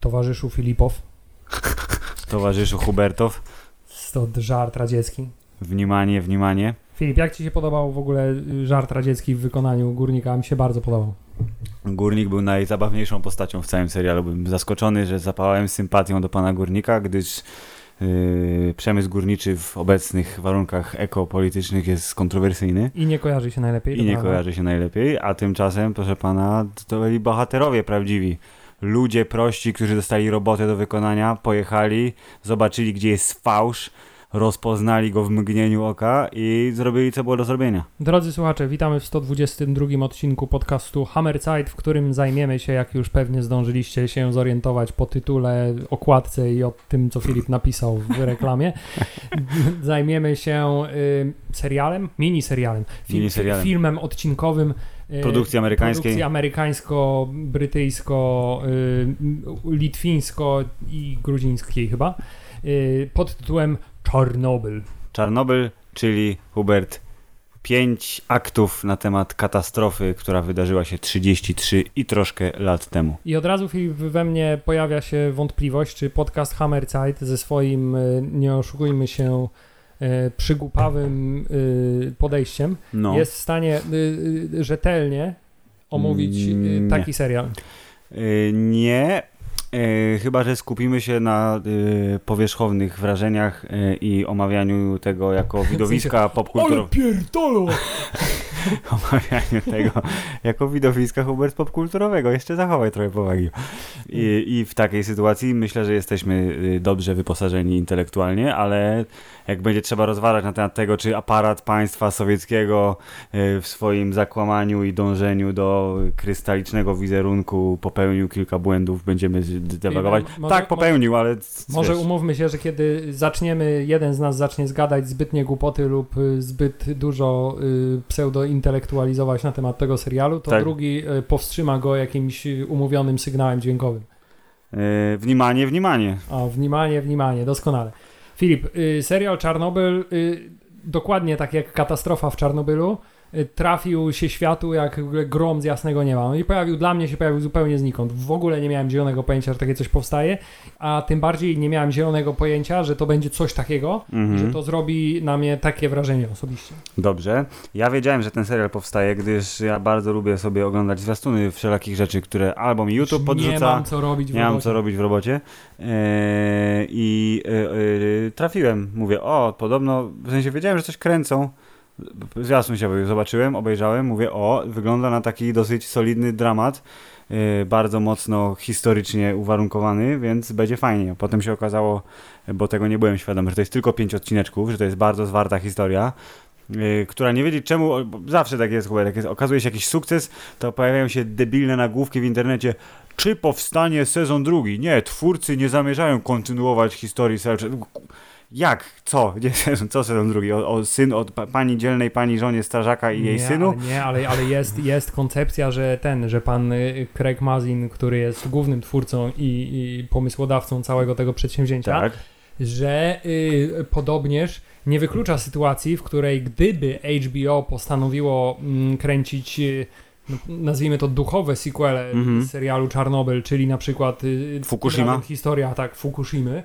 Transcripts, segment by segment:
Towarzyszu Filipow. Towarzyszu Hubertow. Stąd żart radziecki. Wnimanie, wnimanie. Filip, jak Ci się podobał w ogóle y, żart radziecki w wykonaniu Górnika? Mi się bardzo podobał. Górnik był najzabawniejszą postacią w całym serialu. Byłem zaskoczony, że zapałem sympatią do pana Górnika, gdyż przemysł górniczy w obecnych warunkach ekopolitycznych jest kontrowersyjny I nie kojarzy się najlepiej. i nie kojarzy się najlepiej, a tymczasem, proszę pana, to byli bohaterowie prawdziwi. Ludzie prości, którzy dostali robotę do wykonania, pojechali, zobaczyli, gdzie jest fałsz, rozpoznali go w mgnieniu oka i zrobili, co było do zrobienia. Drodzy słuchacze, witamy w 122 odcinku podcastu Hammerzeit, w którym zajmiemy się, jak już pewnie zdążyliście się zorientować po tytule, okładce i o tym, co Filip napisał w reklamie, zajmiemy się y, serialem, miniserialem, Fi- Miniserialem. filmem odcinkowym y, Produkcji amerykańskiej. produkcji amerykańsko-brytyjsko-litwińsko i gruzińskiej chyba, y, pod tytułem Czarnobyl. Czarnobyl, czyli Hubert, pięć aktów na temat katastrofy, która wydarzyła się 33 i troszkę lat temu. I od razu Filip, we mnie pojawia się wątpliwość, czy podcast Hammerzeit ze swoim, y, nie oszukujmy się, y, przygłupawym y, podejściem No. jest w stanie rzetelnie omówić y, Nie. taki serial. Nie, y, chyba że skupimy się na y, powierzchownych wrażeniach y, i omawianiu tego jako widowiska popkulturowego. pierdolo! Omawianiu tego jako widowiska Hubert popkulturowego. Jeszcze zachowaj trochę powagi. I, I w takiej sytuacji myślę, że jesteśmy y, dobrze wyposażeni intelektualnie, ale jak będzie trzeba rozważać na temat tego, czy aparat państwa sowieckiego y, w swoim zakłamaniu i dążeniu do krystalicznego wizerunku popełnił kilka błędów, będziemy tak, może, tak, popełnił, może, ale. Może wiesz. umówmy się, że kiedy zaczniemy, jeden z nas zacznie zgadać zbytnie głupoty lub y, zbyt dużo y, pseudointelektualizować na temat tego serialu, to tak. drugi y, powstrzyma go jakimś y, umówionym sygnałem dźwiękowym. E, yy, wnimanie, wnimanie. O, wnimanie, wnimanie, doskonale. Filip, y, serial Czarnobyl, y, dokładnie tak jak katastrofa w Czarnobylu trafił się światu jak w ogóle grom z jasnego nieba. No i pojawił, dla mnie się pojawił zupełnie znikąd. W ogóle nie miałem zielonego pojęcia, że takie coś powstaje, a tym bardziej nie miałem zielonego pojęcia, że to będzie coś takiego i Mhm. że to zrobi na mnie takie wrażenie osobiście. Dobrze. Ja wiedziałem, że ten serial powstaje, gdyż ja bardzo lubię sobie oglądać zwiastuny wszelakich rzeczy, które albo mi YouTube Nie podrzuca, mam co robić w nie mam robocie. co robić w robocie. Eee, I e, e, trafiłem. Mówię, o, podobno, w sensie wiedziałem, że coś kręcą. Zwiastun się pojawił, zobaczyłem, obejrzałem, mówię, o, wygląda na taki dosyć solidny dramat. e, Bardzo mocno historycznie uwarunkowany, więc będzie fajnie. Potem się okazało, bo tego nie byłem świadomy, że to jest tylko pięć odcineczków, że to jest bardzo zwarta historia yy, która nie wiedzieć czemu, zawsze tak jest, jak jest, okazuje się jakiś sukces, to pojawiają się debilne nagłówki w internecie, czy powstanie sezon drugi? Nie, twórcy nie zamierzają kontynuować historii serialu. Jak? Co? Sezon? Co sezon drugi? O, o syn od pa, pani dzielnej, pani żonie strażaka i jej nie, synu? Ale nie, ale, ale jest, jest koncepcja, że ten, że pan y, Craig Mazin, który jest głównym twórcą i, i pomysłodawcą całego tego przedsięwzięcia, Tak. że y, podobnież nie wyklucza sytuacji, w której gdyby HBO postanowiło mm, kręcić, y, no, nazwijmy to duchowe sequele Mhm. serialu Czarnobyl, czyli na przykład y, Fukushima? historia tak Fukushimy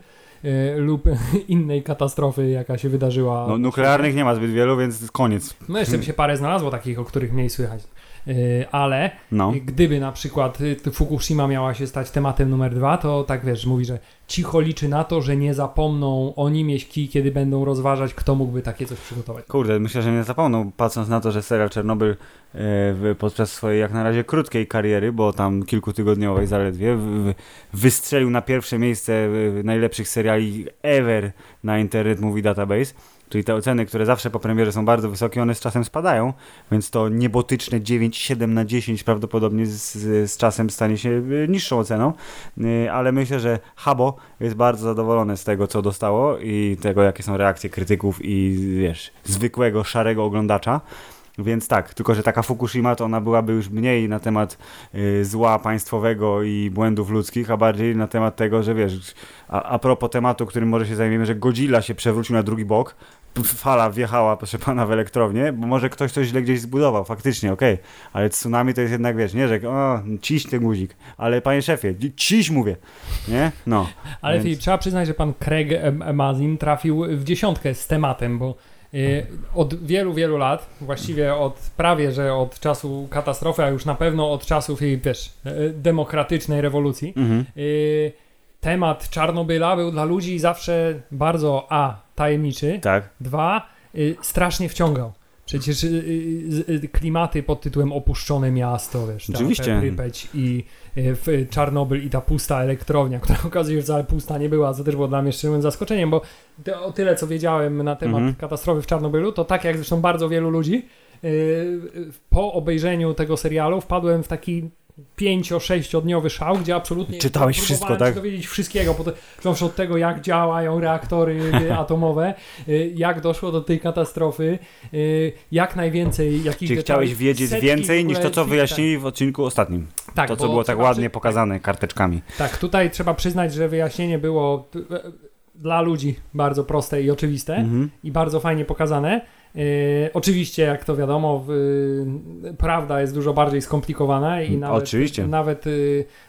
lub innej katastrofy, jaka się wydarzyła. No, nuklearnych nie ma zbyt wielu, więc koniec. No jeszcze by się parę znalazło takich, o których mniej słychać. Y, ale No. gdyby na przykład y, Fukushima miała się stać tematem numer dwa, to tak wiesz, mówi, że cicho liczy na to, że nie zapomną oni mieści, kiedy będą rozważać, kto mógłby takie coś przygotować. Kurde, myślę, że nie zapomną, patrząc na to, że serial Czernobyl e, w, podczas swojej jak na razie krótkiej kariery, bo tam kilkutygodniowej zaledwie, w, w, wystrzelił na pierwsze miejsce najlepszych seriali ever na Internet Movie Database. Czyli te oceny, które zawsze po premierze są bardzo wysokie, one z czasem spadają, więc to niebotyczne 9, 7 na 10 prawdopodobnie z, z, czasem stanie się e, niższą oceną, E, ale myślę, że Habo jest bardzo zadowolony z tego, co dostało i tego, jakie są reakcje krytyków i wiesz, zwykłego, szarego oglądacza. Więc tak, tylko że taka Fukushima to ona byłaby już mniej na temat y, zła państwowego i błędów ludzkich, a bardziej na temat tego, że wiesz, a, a propos tematu, którym może się zajmiemy, że Godzilla się przewrócił na drugi bok, fala wjechała, proszę pana, w elektrownię, bo może ktoś coś źle gdzieś zbudował, faktycznie, okej, ale tsunami to jest jednak, wiesz, nie, że o, ciś ten guzik, ale panie szefie, ciś mówię, nie? No. Ale Więc- Filip, trzeba przyznać, że pan Craig Mazin trafił w dziesiątkę z tematem, bo y, od wielu, wielu lat, właściwie od prawie, że od czasu katastrofy, a już na pewno od czasów jej, wiesz, y, demokratycznej rewolucji, Mhm. y, temat Czarnobyla był dla ludzi zawsze bardzo a. tajemniczy, Tak. dwa y, strasznie wciągał. Przecież y, y, y, klimaty pod tytułem opuszczone miasto, wiesz, Oczywiście. Prypeć i y, w- Czarnobyl i ta pusta elektrownia, która okazuje się wcale pusta nie była, co też było dla mnie szczerym zaskoczeniem, bo te, o tyle co wiedziałem na temat Mhm. katastrofy w Czarnobylu, to tak jak zresztą bardzo wielu ludzi, po obejrzeniu tego serialu wpadłem w taki pięcio-sześciodniowy szał, gdzie absolutnie Czytałeś wszystko, tak? dowiedzieć wszystkiego, począwszy od tego, jak działają reaktory y, atomowe, y, jak doszło do tej katastrofy, y, jak najwięcej jakichś Czyli chciałeś wiedzieć więcej niż to, co wyjaśnili w odcinku ostatnim. Tak, to, co było tak ładnie przy- pokazane karteczkami. Tak, tutaj trzeba przyznać, że wyjaśnienie było dla ludzi bardzo proste i oczywiste Mhm. i bardzo fajnie pokazane. E, oczywiście, jak to wiadomo, e, prawda jest dużo bardziej skomplikowana i nawet, Oczywiście. nawet e,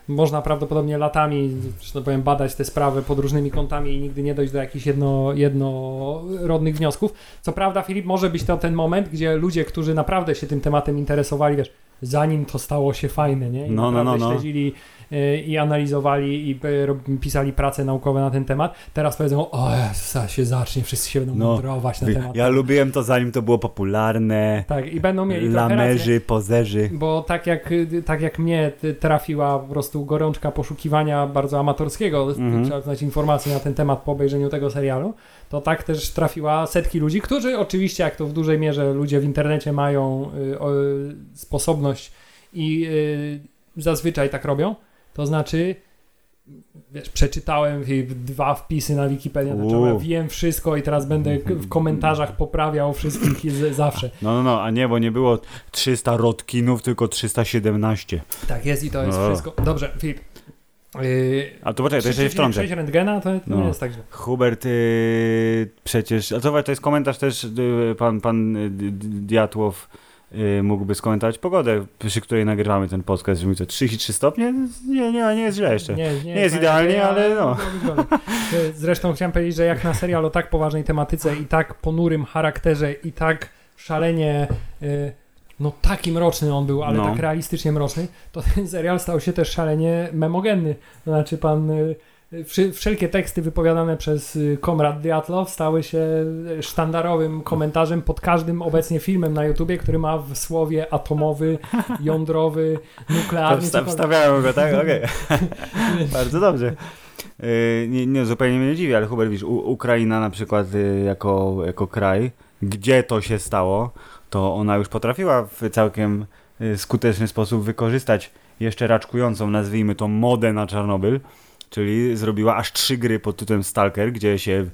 można prawdopodobnie latami, że tak powiem, badać te sprawy pod różnymi kątami i nigdy nie dojść do jakichś jedno, jednorodnych wniosków. Co prawda, Filip, może być to ten moment, gdzie ludzie, którzy naprawdę się tym tematem interesowali, wiesz, zanim to stało się fajne, nie? I No, no, naprawdę no, no. śledzili i analizowali i rob- pisali prace naukowe na ten temat. Teraz powiedzą, o Jezus, zaraz się zacznie, wszyscy się będą No, mądrować na Wy- temat. Ja lubiłem to zanim to było popularne. Tak, i będą mieli trochę rację, Lamerzy, pozerzy. bo tak jak, tak jak mnie trafiła po prostu gorączka poszukiwania bardzo amatorskiego, Mhm. trzeba znać informacji na ten temat po obejrzeniu tego serialu, to tak też trafiła setki ludzi, którzy oczywiście, jak to w dużej mierze ludzie w internecie mają y, o, sposobność i y, zazwyczaj tak robią, to znaczy wiesz, przeczytałem dwa wpisy na Wikipedię, znaczy, ja wiem wszystko i teraz będę k- w komentarzach poprawiał wszystkich zawsze. No, no, no, a nie, bo nie było 300 rodkinów, tylko 317. Tak jest i to jest O. wszystko. Dobrze, Filip. Yy, A to poczekaj, to jeszcze się wtrącę. 6 rentgena to, to No. nie jest tak źle. Hubert, yy, przecież, a zobacz, to jest komentarz też, yy, pan, pan D- Diatłow mógłby skomentować pogodę, przy której nagrywamy ten podcast, że mi to 33 stopnie? Nie, nie, nie jest źle jeszcze. Nie, Nie jest idealnie, ale no. Zresztą chciałem powiedzieć, że jak na serial o tak poważnej tematyce i tak ponurym charakterze i tak szalenie yy, no taki mroczny on był, ale No. tak realistycznie mroczny, to ten serial stał się też szalenie memogenny. Znaczy pan wszy- Wszelkie teksty wypowiadane przez y, Komrad Diatlow stały się y, sztandarowym komentarzem pod każdym obecnie filmem na YouTubie, który ma w słowie atomowy, jądrowy, nuklearny. wsta- wstawiałem go, tak? Okej. Bardzo dobrze. Yy, nie, nie, zupełnie mnie nie dziwi, ale Hubert, widzisz, Ukraina na przykład yy, jako, jako kraj, gdzie to się stało, to ona już potrafiła w całkiem skuteczny sposób wykorzystać jeszcze raczkującą, nazwijmy to, modę na Czarnobyl, czyli zrobiła aż trzy gry pod tytułem Stalker, gdzie się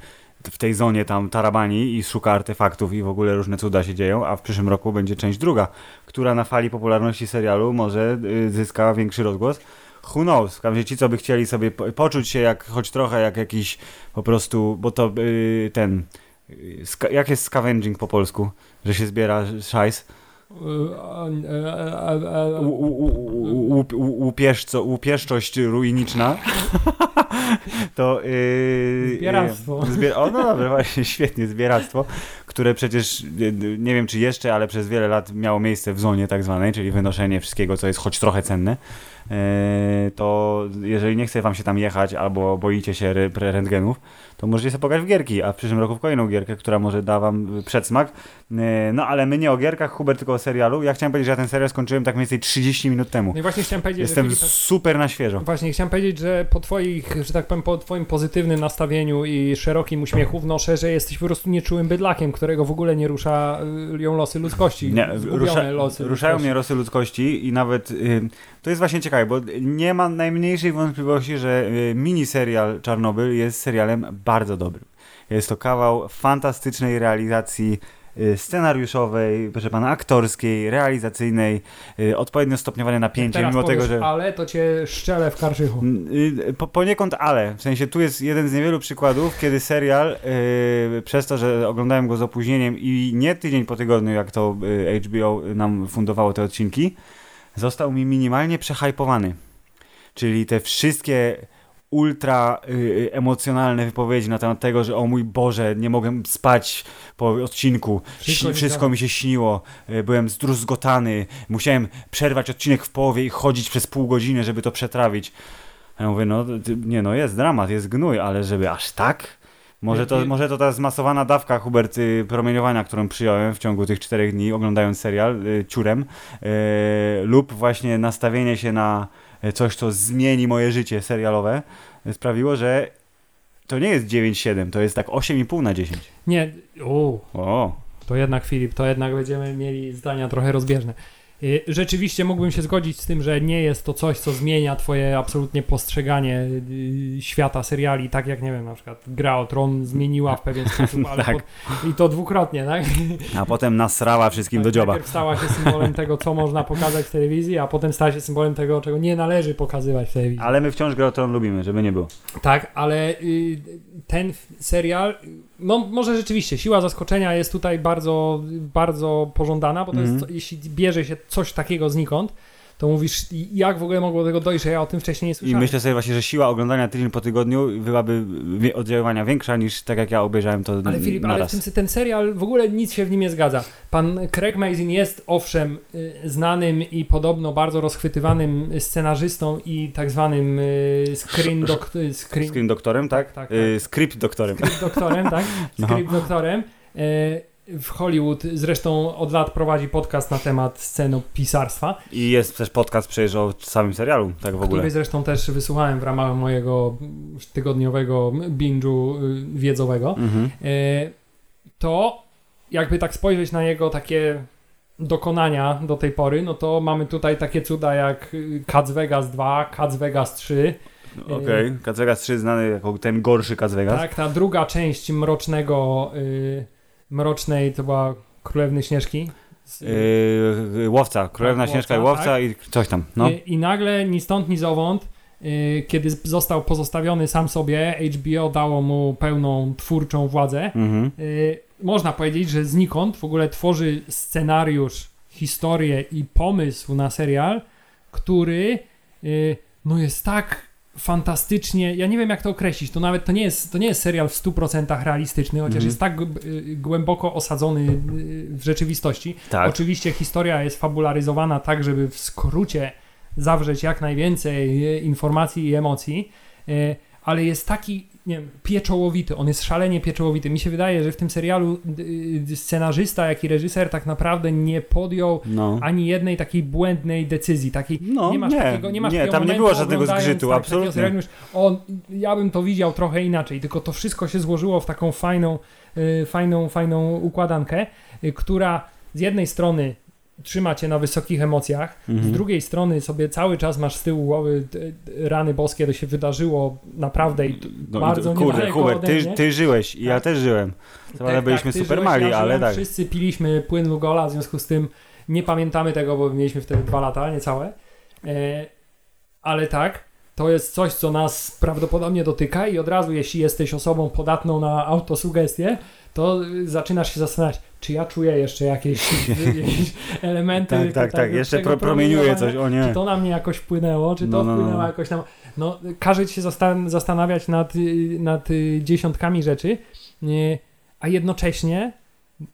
w tej zonie tam tarabani i szuka artefaktów i w ogóle różne cuda się dzieją, a w przyszłym roku będzie część druga, która na fali popularności serialu może yy, zyska większy rozgłos. Who knows? Razie ci, co by chcieli sobie po, poczuć się jak, choć trochę jak jakiś po prostu, bo to yy, ten, ska, jak jest scavenging po polsku? Że się zbiera szajs? Y, łupieszco, łupieszczość ruiniczna. to... Yy, Zbieractwo. Zbier- o, no dobra, właśnie, świetnie, zbieractwo, które przecież, yy, nie wiem czy jeszcze, ale przez wiele lat miało miejsce w zonie tak zwanej, czyli wynoszenie wszystkiego, co jest choć trochę cenne. Yy, to jeżeli nie chce wam się tam jechać albo boicie się rentgenów, to możecie sobie pograć w gierki, a w przyszłym roku w kolejną gierkę, która może da wam y, przedsmak. Yy, No ale my nie o gierkach, Hubert tylko o serialu. Ja chciałem powiedzieć, że ja ten serial skończyłem tak mniej więcej 30 minut temu. No i właśnie chciałem powiedzieć, Jestem że Filip, super na świeżo. Właśnie, chciałem powiedzieć, że po twoich, że tak powiem, po twoim pozytywnym nastawieniu i szerokim uśmiechu wnoszę, że jesteś po prostu nieczułym bydlakiem, którego w ogóle nie rusza y, ją losy ludzkości. Nie, rusza, losy ruszają ludzkości. mnie losy ludzkości i nawet y, to jest właśnie ciekawe, bo nie mam najmniejszej wątpliwości, że y, miniserial Czarnobyl jest serialem bardzo dobrym. Jest to kawał fantastycznej realizacji y, scenariuszowej, proszę pana, aktorskiej, realizacyjnej, y, odpowiednio stopniowane napięcie, mimo tego, że... Ale to cię szczelę w karczychu. Y, Po, poniekąd ale. W sensie tu jest jeden z niewielu przykładów, kiedy serial y, przez to, że oglądałem go z opóźnieniem i nie tydzień po tygodniu, jak to HBO nam fundowało te odcinki, został mi minimalnie przehypowany. Czyli te wszystkie ultra y, emocjonalne wypowiedzi na temat tego, że o mój Boże, nie mogłem spać po odcinku, Wszystko wszystko mi się śniło, y, byłem zdruzgotany, musiałem przerwać odcinek w połowie i chodzić przez pół godziny, żeby to przetrawić. Ja mówię, no nie no, jest dramat, jest gnój, ale żeby aż tak? Może to, może to ta zmasowana dawka, Hubert, promieniowania, którą przyjąłem w ciągu tych czterech dni, oglądając serial y, ciurem, y, lub właśnie nastawienie się na y, coś, co zmieni moje życie serialowe, sprawiło, że to nie jest 9,7, to jest tak 8,5 na 10. Nie, u, O, to jednak Filip, to jednak będziemy mieli zdania trochę rozbieżne. Y, Rzeczywiście mógłbym się zgodzić z tym, że nie jest to coś, co zmienia twoje absolutnie postrzeganie y, świata seriali, tak jak, nie wiem, na przykład Gra o Tron zmieniła w pewien sposób, ale Tak. po, i to dwukrotnie, tak? a potem nasrała wszystkim do Tak, dzioba. Najpierw stała się symbolem tego, co można pokazać w telewizji, a potem stała się symbolem tego, czego nie należy pokazywać w telewizji. Ale my wciąż Grę o Tron lubimy, żeby nie było. Tak, ale y, ten serial, no może rzeczywiście, siła zaskoczenia jest tutaj bardzo, bardzo pożądana, bo to Mhm. jest, co- jeśli bierze się coś takiego znikąd, to mówisz, i- jak w ogóle mogło do tego dojść, że ja o tym wcześniej nie I słyszałem. myślę sobie właśnie, że siła oglądania tydzień po tygodniu byłaby oddziaływania większa niż tak jak ja obejrzałem to Ale Filip, ale w naraz. tym, ten serial w ogóle nic się w nim nie zgadza. Pan Craig Mazin jest owszem y, znanym i podobno bardzo rozchwytywanym scenarzystą i tak zwanym y, screen, dok, y, screen, Screen doktorem, tak? tak, Y, Script doktorem. script doktorem, tak? No. Script doktorem. E, w Hollywood zresztą od lat prowadzi podcast na temat scenopisarstwa, I jest też podcast przecież o samym serialu, tak w ogóle. który zresztą też wysłuchałem w ramach mojego tygodniowego binge'u y, wiedzowego. Mhm. E, to jakby tak spojrzeć na jego takie dokonania do tej pory, no to mamy tutaj takie cuda jak y, Cats Vegas 2, Cats Vegas 3, Okej, Cats Vegas 3 znany jako ten gorszy Cats Vegas. tak, ta druga część mrocznego, y, mrocznej to była Królewny Śnieżki. Z- Yy, łowca, Królewna Tak, Śnieżka i Łowca, Łowca i coś tam, no. I, I nagle ni stąd, ni zowąd, y, kiedy został pozostawiony sam sobie, HBO dało mu pełną twórczą władzę. Mhm. Y, można powiedzieć, że znikąd w ogóle tworzy scenariusz, historię i pomysł na serial, który y, no jest tak fantastycznie, ja nie wiem jak to określić, to nawet to nie jest, to nie jest serial w 100% realistyczny, chociaż Mhm. jest tak y, głęboko osadzony y, w rzeczywistości. Tak. Oczywiście historia jest fabularyzowana tak, żeby w skrócie zawrzeć jak najwięcej e, informacji i emocji, e, ale jest taki, nie wiem, pieczołowity, on jest szalenie pieczołowity. Mi się wydaje, że w tym serialu scenarzysta, jak i reżyser tak naprawdę nie podjął No. ani jednej takiej błędnej decyzji, takiej No, nie masz nie, takiego, nie masz nie, tam nie było żadnego zgrzytu, tak, absolutnie. serialu, mówisz, O, ja bym to widział trochę inaczej, tylko to wszystko się złożyło w taką fajną, y, fajną, fajną układankę, y, która z jednej strony trzyma cię na wysokich emocjach, Mhm. z drugiej strony sobie cały czas masz z tyłu głowy y, rany boskie, to się wydarzyło naprawdę i No, bardzo kurde, Hubert, ty, ty żyłeś i ja Tak. też żyłem. Co, ale byliśmy ty super żyłeś, mali, ja ale tak. Wszyscy piliśmy płyn Lugola, w związku z tym nie pamiętamy tego, bo mieliśmy wtedy dwa lata, niecałe. E, ale tak, to jest coś, co nas prawdopodobnie dotyka i od razu, jeśli jesteś osobą podatną na autosugestię, to zaczynasz się zastanawiać, czy ja czuję jeszcze jakieś, jakieś elementy Tak, tak, tak. Jeszcze pro, promieniuje coś, o nie. Czy to na mnie jakoś wpłynęło, czy to No, no, no. wpłynęło jakoś na... No, każe ci się zastan- zastanawiać nad, nad dziesiątkami rzeczy, a jednocześnie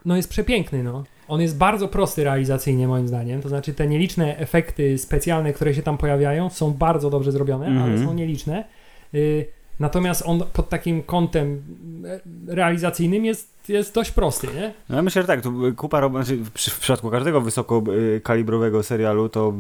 no jest przepiękny, no. On jest bardzo prosty realizacyjnie moim zdaniem, to znaczy te nieliczne efekty specjalne, które się tam pojawiają są bardzo dobrze zrobione, ale Mhm. są nieliczne. Y, Natomiast on pod takim kątem e, realizacyjnym jest, jest dość prosty, nie? No ja myślę, że tak, kupa rob... znaczy w, przy- w przypadku każdego wysokokalibrowego serialu to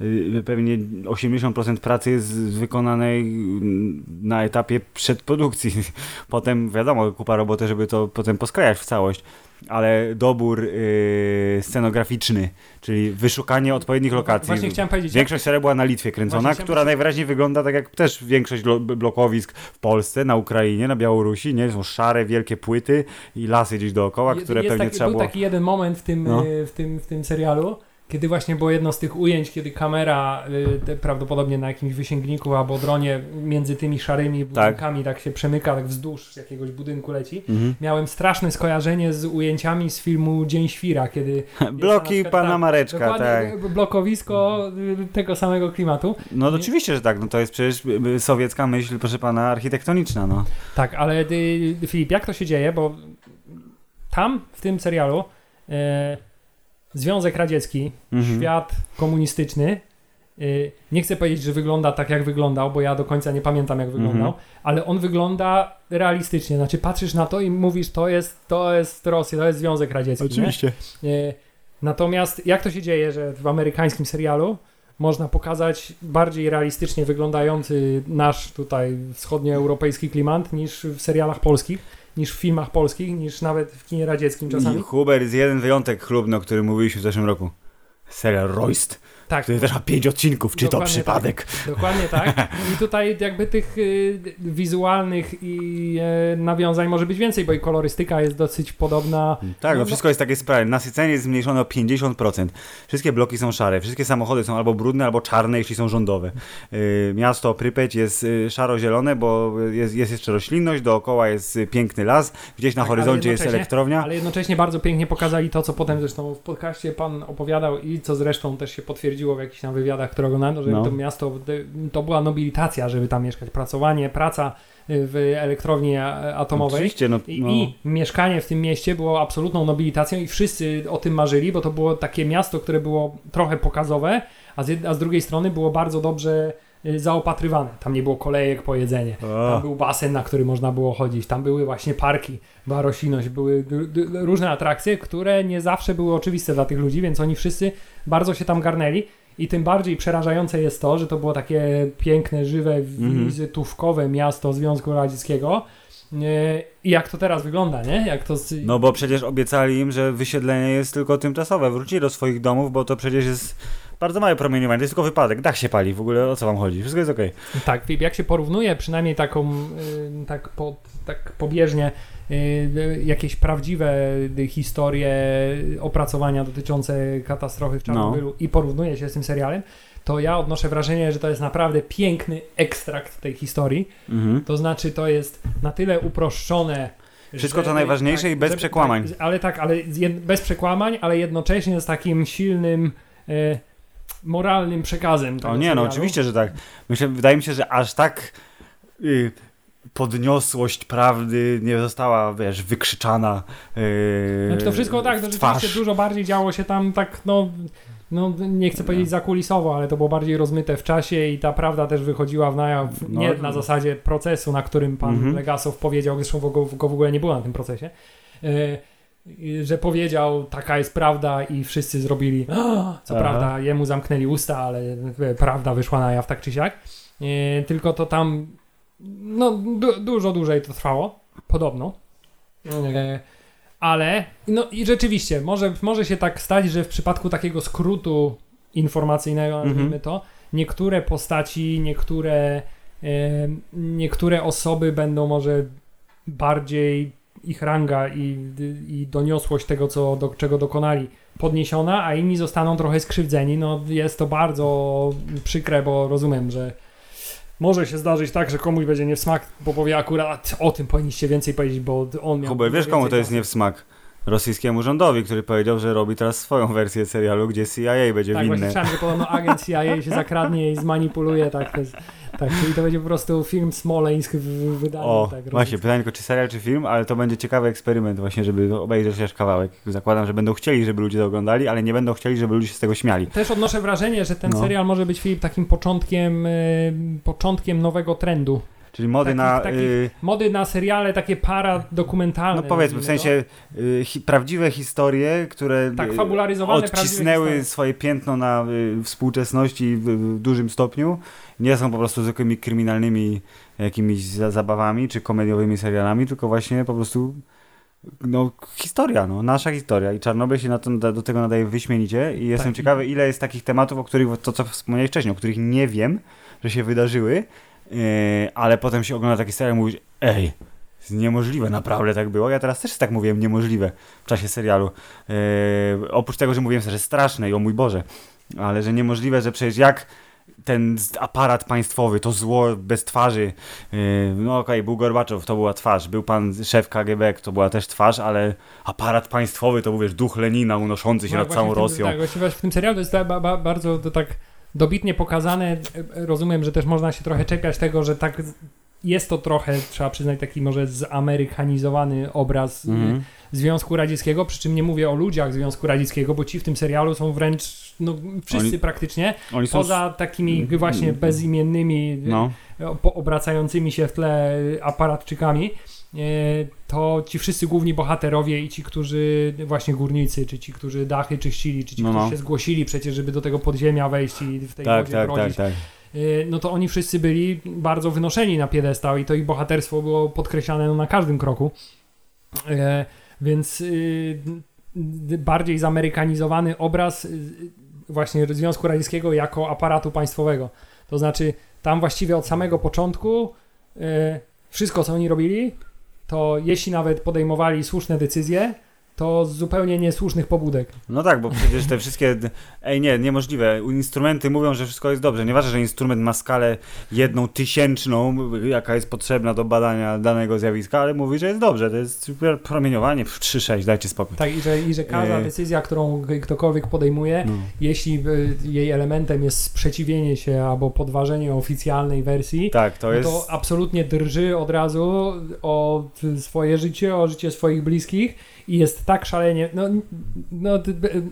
y, pewnie 80% pracy jest wykonanej mm, na etapie przedprodukcji. Potem wiadomo, kupa roboty, żeby to potem poskrajać w całość. Ale dobór y, scenograficzny, czyli wyszukanie odpowiednich lokacji. Właśnie chciałem powiedzieć. Większość serii była na Litwie kręcona, która najwyraźniej wygląda tak jak też większość lo- blokowisk w Polsce, na Ukrainie, na Białorusi, nie? Są szare, wielkie płyty i lasy gdzieś dookoła, które jest pewnie taki, trzeba Był było... taki jeden moment w tym, No. y, w, tym, w tym serialu, kiedy właśnie było jedno z tych ujęć, kiedy kamera y, te, prawdopodobnie na jakimś wysięgniku albo dronie między tymi szarymi budynkami tak, się przemyka, tak wzdłuż jakiegoś budynku leci. Mhm. Miałem straszne skojarzenie z ujęciami z filmu Dzień Świra, kiedy Bloki przykład- pana tak, Mareczka, tak. blokowisko y, tego samego klimatu. No Nie- oczywiście, że tak, no to jest przecież y, y, sowiecka myśl, proszę pana, architektoniczna, no. Tak, ale y, Filip, jak to się dzieje? Bo tam w tym serialu e, Związek Radziecki, Mhm. świat komunistyczny. y, Nie chcę powiedzieć, że wygląda tak, jak wyglądał, bo ja do końca nie pamiętam, jak wyglądał, Mhm. ale on wygląda realistycznie. Znaczy, patrzysz na to i mówisz, to jest, to jest Rosja, to jest Związek Radziecki. Nie? Y, Natomiast jak to się dzieje, że w amerykańskim serialu można pokazać bardziej realistycznie wyglądający nasz tutaj wschodnioeuropejski klimat niż w serialach polskich, niż w filmach polskich, niż nawet w kinie radzieckim I czasami? Huber jest jeden wyjątek chlubny, o którym mówiliśmy w zeszłym roku. Serial Royst, Tak, który też ma pięć odcinków, czy to przypadek? Dokładnie tak. I tutaj jakby tych y, wizualnych i e, nawiązań może być więcej, bo i kolorystyka jest dosyć podobna. Tak, No, no no- wszystko jest takie sprawy. Nasycenie jest zmniejszone o 50%. Wszystkie bloki są szare, wszystkie samochody są albo brudne, albo czarne, jeśli są rządowe. Yy, miasto Prypeć jest y, szaro-zielone, bo jest, jest jeszcze roślinność, dookoła jest y, piękny las, gdzieś na Tak, horyzoncie jest elektrownia. Ale jednocześnie bardzo pięknie pokazali to, co potem zresztą w podcaście pan opowiadał i co zresztą też się potwierdziło w jakichś tam wywiadach, które oglądałem, że No. to miasto, to była nobilitacja, żeby tam mieszkać, pracowanie, praca w elektrowni atomowej. Oczywiście, no, I, no. I mieszkanie w tym mieście było absolutną nobilitacją i wszyscy o tym marzyli, bo to było takie miasto, które było trochę pokazowe, a z, jed- a z drugiej strony było bardzo dobrze y, zaopatrywane. Tam nie było kolejek po jedzenie. Tam był basen, na który można było chodzić. Tam były właśnie parki, była roślinność, były różne atrakcje, które nie zawsze były oczywiste dla tych ludzi, więc oni wszyscy bardzo się tam garnęli. I tym bardziej przerażające jest to, że to było takie piękne, żywe, Mhm. wizytówkowe miasto Związku Radzieckiego. Nie, I jak to teraz wygląda, nie? Jak to. No bo przecież obiecali im, że wysiedlenie jest tylko tymczasowe. Wrócili do swoich domów, bo to przecież jest bardzo małe promieniowanie. To jest tylko wypadek. Dach się pali. W ogóle o co wam chodzi? Wszystko jest okej. Tak, Filip, jak się porównuje przynajmniej taką, y, tak, po, tak pobieżnie, y, y, jakieś prawdziwe historie, opracowania dotyczące katastrofy w Czarnobylu i porównuje się z tym serialem, to ja odnoszę wrażenie, że to jest naprawdę piękny ekstrakt tej historii. Mhm. To znaczy, to jest na tyle uproszczone. Wszystko to żeby- najważniejsze i bez przekłamań. Tak, ale tak, ale bez przekłamań, ale jednocześnie z takim silnym e, moralnym przekazem. O nie, no serialu. oczywiście, że tak. Myślę, wydaje mi się, że aż tak y, podniosłość prawdy nie została, wiesz, wykrzyczana y, Znaczy to wszystko tak, to rzeczywiście dużo bardziej działo się tam tak, no, no nie chcę powiedzieć zakulisowo, ale to było bardziej rozmyte w czasie i ta prawda też wychodziła w najaw, No. nie na zasadzie procesu, na którym pan Mhm. Legasow powiedział, zresztą go, go w ogóle nie było na tym procesie, i- że powiedział, taka jest prawda i wszyscy zrobili, co Aha. prawda jemu zamknęli usta, ale e, prawda wyszła na jaw tak czy siak, E, tylko to tam no du dużo dłużej to trwało, podobno. E, ale, no i rzeczywiście, może, może się tak stać, że w przypadku takiego skrótu informacyjnego, Mhm. nazwijmy to, niektóre postaci, niektóre, niektóre osoby będą może bardziej ich ranga i, i doniosłość tego, co, do czego dokonali, podniesiona, a inni zostaną trochę skrzywdzeni. No jest to bardzo przykre, bo rozumiem, że może się zdarzyć tak, że komuś będzie nie w smak, bo powie akurat o tym powinniście więcej powiedzieć, bo on miał... Hubert, wiesz komu to jest nie w smak? Rosyjskiemu rządowi, który powiedział, że robi teraz swoją wersję serialu, gdzie CIA będzie Tak, właśnie winny. słyszałem, że podobno agent CIA się zakradnie i zmanipuluje, tak, to jest, tak, czyli to będzie po prostu film Smoleńsk w wydaniu. O, tak, właśnie, rosyjskim. pytanie tylko czy serial, czy film, ale to będzie ciekawy eksperyment właśnie, żeby obejrzeć chociaż kawałek. Zakładam, że będą chcieli, żeby ludzie to oglądali, ale nie będą chcieli, żeby ludzie się z tego śmiali. Też odnoszę wrażenie, że ten No. serial może być Filip takim początkiem, y, początkiem nowego trendu. Czyli mody Takich- na... takich y, Mody na seriale takie paradokumentalne. no powiedzmy, w nazwijmy sensie y, hi, prawdziwe historie, które. Tak, y, fabularyzowane, odcisnęły swoje piętno na y, współczesności w, w dużym stopniu. Nie są po prostu zwykłymi kryminalnymi jakimiś za, zabawami czy komediowymi serialami, tylko właśnie po prostu no, historia, no, nasza historia i Czarnobyl się na to, do tego nadaje wyśmienicie i jestem Tak. ciekawy, ile jest takich tematów, o których, to co wspomniałeś wcześniej, o których nie wiem, że się wydarzyły, ale potem się ogląda taki serial i mówisz, ej, niemożliwe, naprawdę tak było. Ja teraz też tak mówiłem, niemożliwe w czasie serialu. Yy, oprócz tego, że mówiłem, że straszne i o mój Boże, ale że niemożliwe, że przecież jak ten aparat państwowy, to zło bez twarzy, yy, no okej, był Gorbaczow, to była twarz, był pan szef KGB, to była też twarz, ale aparat państwowy to był, wiesz, duch Lenina unoszący się No, nad całą tym, Rosją. Tak, właśnie w tym serialu to jest ba, ba, bardzo to tak dobitnie pokazane. Rozumiem, że też można się trochę czepiać tego, że tak jest to trochę, trzeba przyznać, taki może zamerykanizowany obraz Mhm. Związku Radzieckiego, przy czym nie mówię o ludziach Związku Radzieckiego, bo ci w tym serialu są wręcz, no wszyscy Oni- praktycznie, Oni poza takimi Mm, właśnie mm, bezimiennymi, No, e, obracającymi się w tle aparatczykami, to ci wszyscy główni bohaterowie i ci, którzy właśnie górnicy, czy ci, którzy dachy czyścili, czy ci, No, no. którzy się zgłosili przecież, żeby do tego podziemia wejść i w tej tak, wodzie tak, tak, brodzić, tak. e, no to oni wszyscy byli bardzo wynoszeni na piedestał i to ich bohaterstwo było podkreślane no, na każdym kroku. E, Więc y, bardziej zamerykanizowany obraz y, właśnie Związku Radzieckiego jako aparatu państwowego. To znaczy, tam właściwie od samego początku wszystko, co oni robili, to jeśli nawet podejmowali słuszne decyzje, to z zupełnie niesłusznych pobudek. No tak, bo przecież te wszystkie. Ej, nie, niemożliwe. Instrumenty mówią, że wszystko jest dobrze. Nieważne, że instrument ma skalę jedną tysięczną, jaka jest potrzebna do badania danego zjawiska, ale mówi, że jest dobrze. To jest promieniowanie. Pff, 3-6, dajcie spokój. Tak, i że, i że każda E. decyzja, którą ktokolwiek podejmuje, No. jeśli jej elementem jest sprzeciwienie się albo podważenie oficjalnej wersji, Tak, to no jest. to absolutnie drży od razu o swoje życie, o życie swoich bliskich i jest tak szalenie, no, no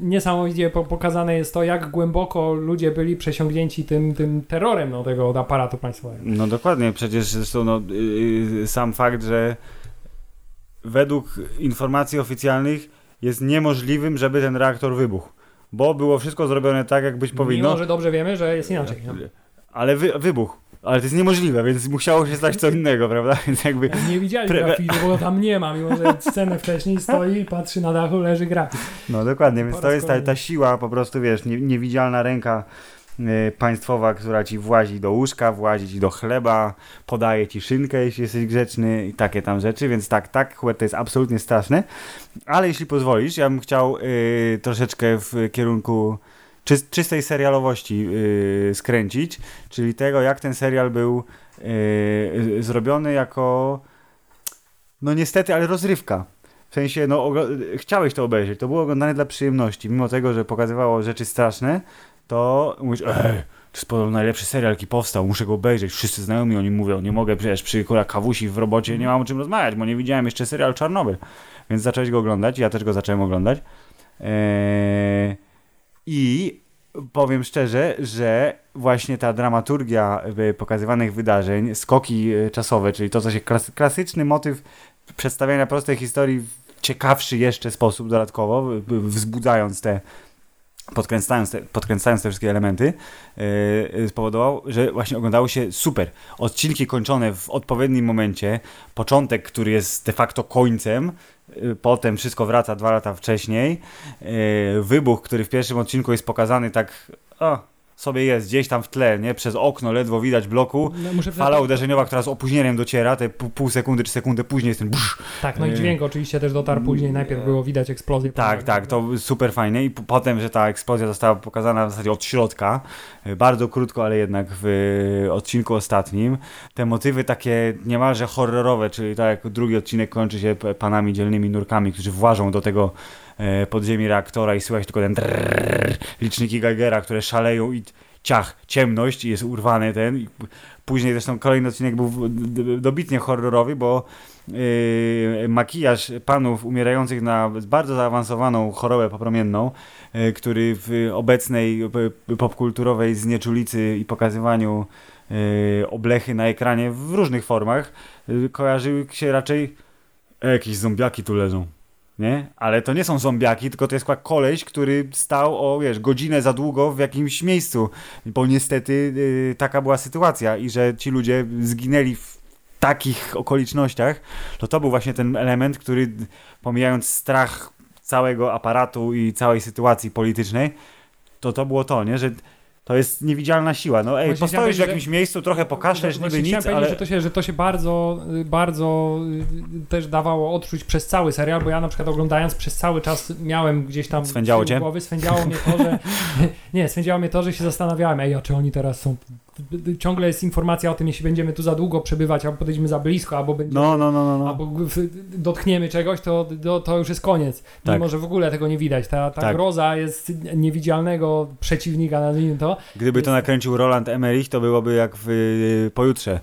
niesamowicie po- pokazane jest to, jak głęboko ludzie byli przesiągnięci tym, tym terrorem no, tego od aparatu państwowego. No dokładnie, przecież zresztą no, yy, sam fakt, że według informacji oficjalnych jest niemożliwym, żeby ten reaktor wybuchł. Bo było wszystko zrobione tak, jak być powinno. Mimo, że dobrze wiemy, że jest inaczej. No. Ale wy, wybuch. Ale to jest niemożliwe, więc musiało się stać co innego, prawda? Więc jakby. Nie widzieli Pre- grafiku, bo tam nie ma, mimo że scenę wcześniej stoi i patrzy na dachu, leży grafik. No dokładnie, więc to jest ta, ta siła, po prostu wiesz, nie, niewidzialna ręka y, państwowa, która ci włazi do łóżka, włazi ci do chleba, podaje ci szynkę, jeśli jesteś grzeczny i takie tam rzeczy, więc tak, tak, Hubert, to jest absolutnie straszne. Ale jeśli pozwolisz, ja bym chciał y, troszeczkę w kierunku czy, czystej serialowości y, skręcić, czyli tego, jak ten serial był y, zrobiony jako no niestety, ale rozrywka. W sensie, no, chciałeś to obejrzeć, to było oglądane dla przyjemności, mimo tego, że pokazywało rzeczy straszne, to mówisz, ej, to jest podobno najlepszy serial, jaki powstał, muszę go obejrzeć, wszyscy znajomi o nim mówią, nie mogę, przecież przy kawusi w robocie nie mam o czym rozmawiać, bo nie widziałem jeszcze serial Czarnobyl, więc zacząłeś go oglądać, ja też go zacząłem oglądać. Eee, i powiem szczerze, że właśnie ta dramaturgia y, pokazywanych wydarzeń, skoki y, czasowe, czyli to, co się klas- klasyczny motyw przedstawiania prostej historii w ciekawszy jeszcze sposób dodatkowo, wzbudzając te, podkręcając te, podkręcając te wszystkie elementy, yy, spowodował, że właśnie oglądało się super. Odcinki kończone w odpowiednim momencie, początek, który jest de facto końcem, potem wszystko wraca dwa lata wcześniej, yy, wybuch, który w pierwszym odcinku jest pokazany tak, o, sobie jest, gdzieś tam w tle, nie? Przez okno ledwo widać bloku, No, Fala uderzeniowa, która z opóźnieniem dociera, te pół, sekundy czy sekundę później jest ten busz. Tak, no i dźwięk oczywiście też dotarł później. Najpierw było widać eksplozję. Tak, tak, to super fajnie i potem, że ta eksplozja została pokazana w zasadzie od środka, y, bardzo krótko, ale jednak w y, odcinku ostatnim. Te motywy takie niemalże horrorowe, czyli tak jak drugi odcinek kończy się panami dzielnymi nurkami, którzy włażą do tego podziemi reaktora i słychać tylko ten drrrr, liczniki Geigera, które szaleją i ciach, ciemność i jest urwany ten. I później zresztą kolejny odcinek był dobitnie horrorowy, bo yy, makijaż panów umierających na bardzo zaawansowaną chorobę popromienną, yy, który w obecnej popkulturowej znieczulicy i pokazywaniu yy, oblechy na ekranie w różnych formach kojarzyły się raczej e, jakieś zombiaki tu leżą. Nie? Ale to nie są zombiaki, tylko to jest koleś, który stał o, wiesz, godzinę za długo w jakimś miejscu, bo niestety yy, taka była sytuacja i że ci ludzie zginęli w takich okolicznościach, to to był właśnie ten element, który pomijając strach całego aparatu i całej sytuacji politycznej, to to było to, nie? Że to jest niewidzialna siła. No ej, postoisz w jakimś miejscu, trochę pokaszesz, Właśnie niby nic, powiedzieć, ale... że, to się, że to się bardzo, bardzo y, też dawało odczuć przez cały serial, bo ja na przykład oglądając przez cały czas miałem gdzieś tam Swędziało cię? głowy, swędziało mnie to, że nie, swędziało mnie to, że się zastanawiałem, ej, a czy oni teraz są ciągle jest informacja o tym, jeśli będziemy tu za długo przebywać, albo podejdziemy za blisko, albo będziemy No, no, no, no. no. albo dotkniemy czegoś, to, to, to już jest koniec. Tak. Mimo, że w ogóle tego nie widać. Ta, ta Tak. groza jest niewidzialnego przeciwnika, nazwijmy to. Gdyby to nakręcił Roland Emmerich, to byłoby jak w y, pojutrze.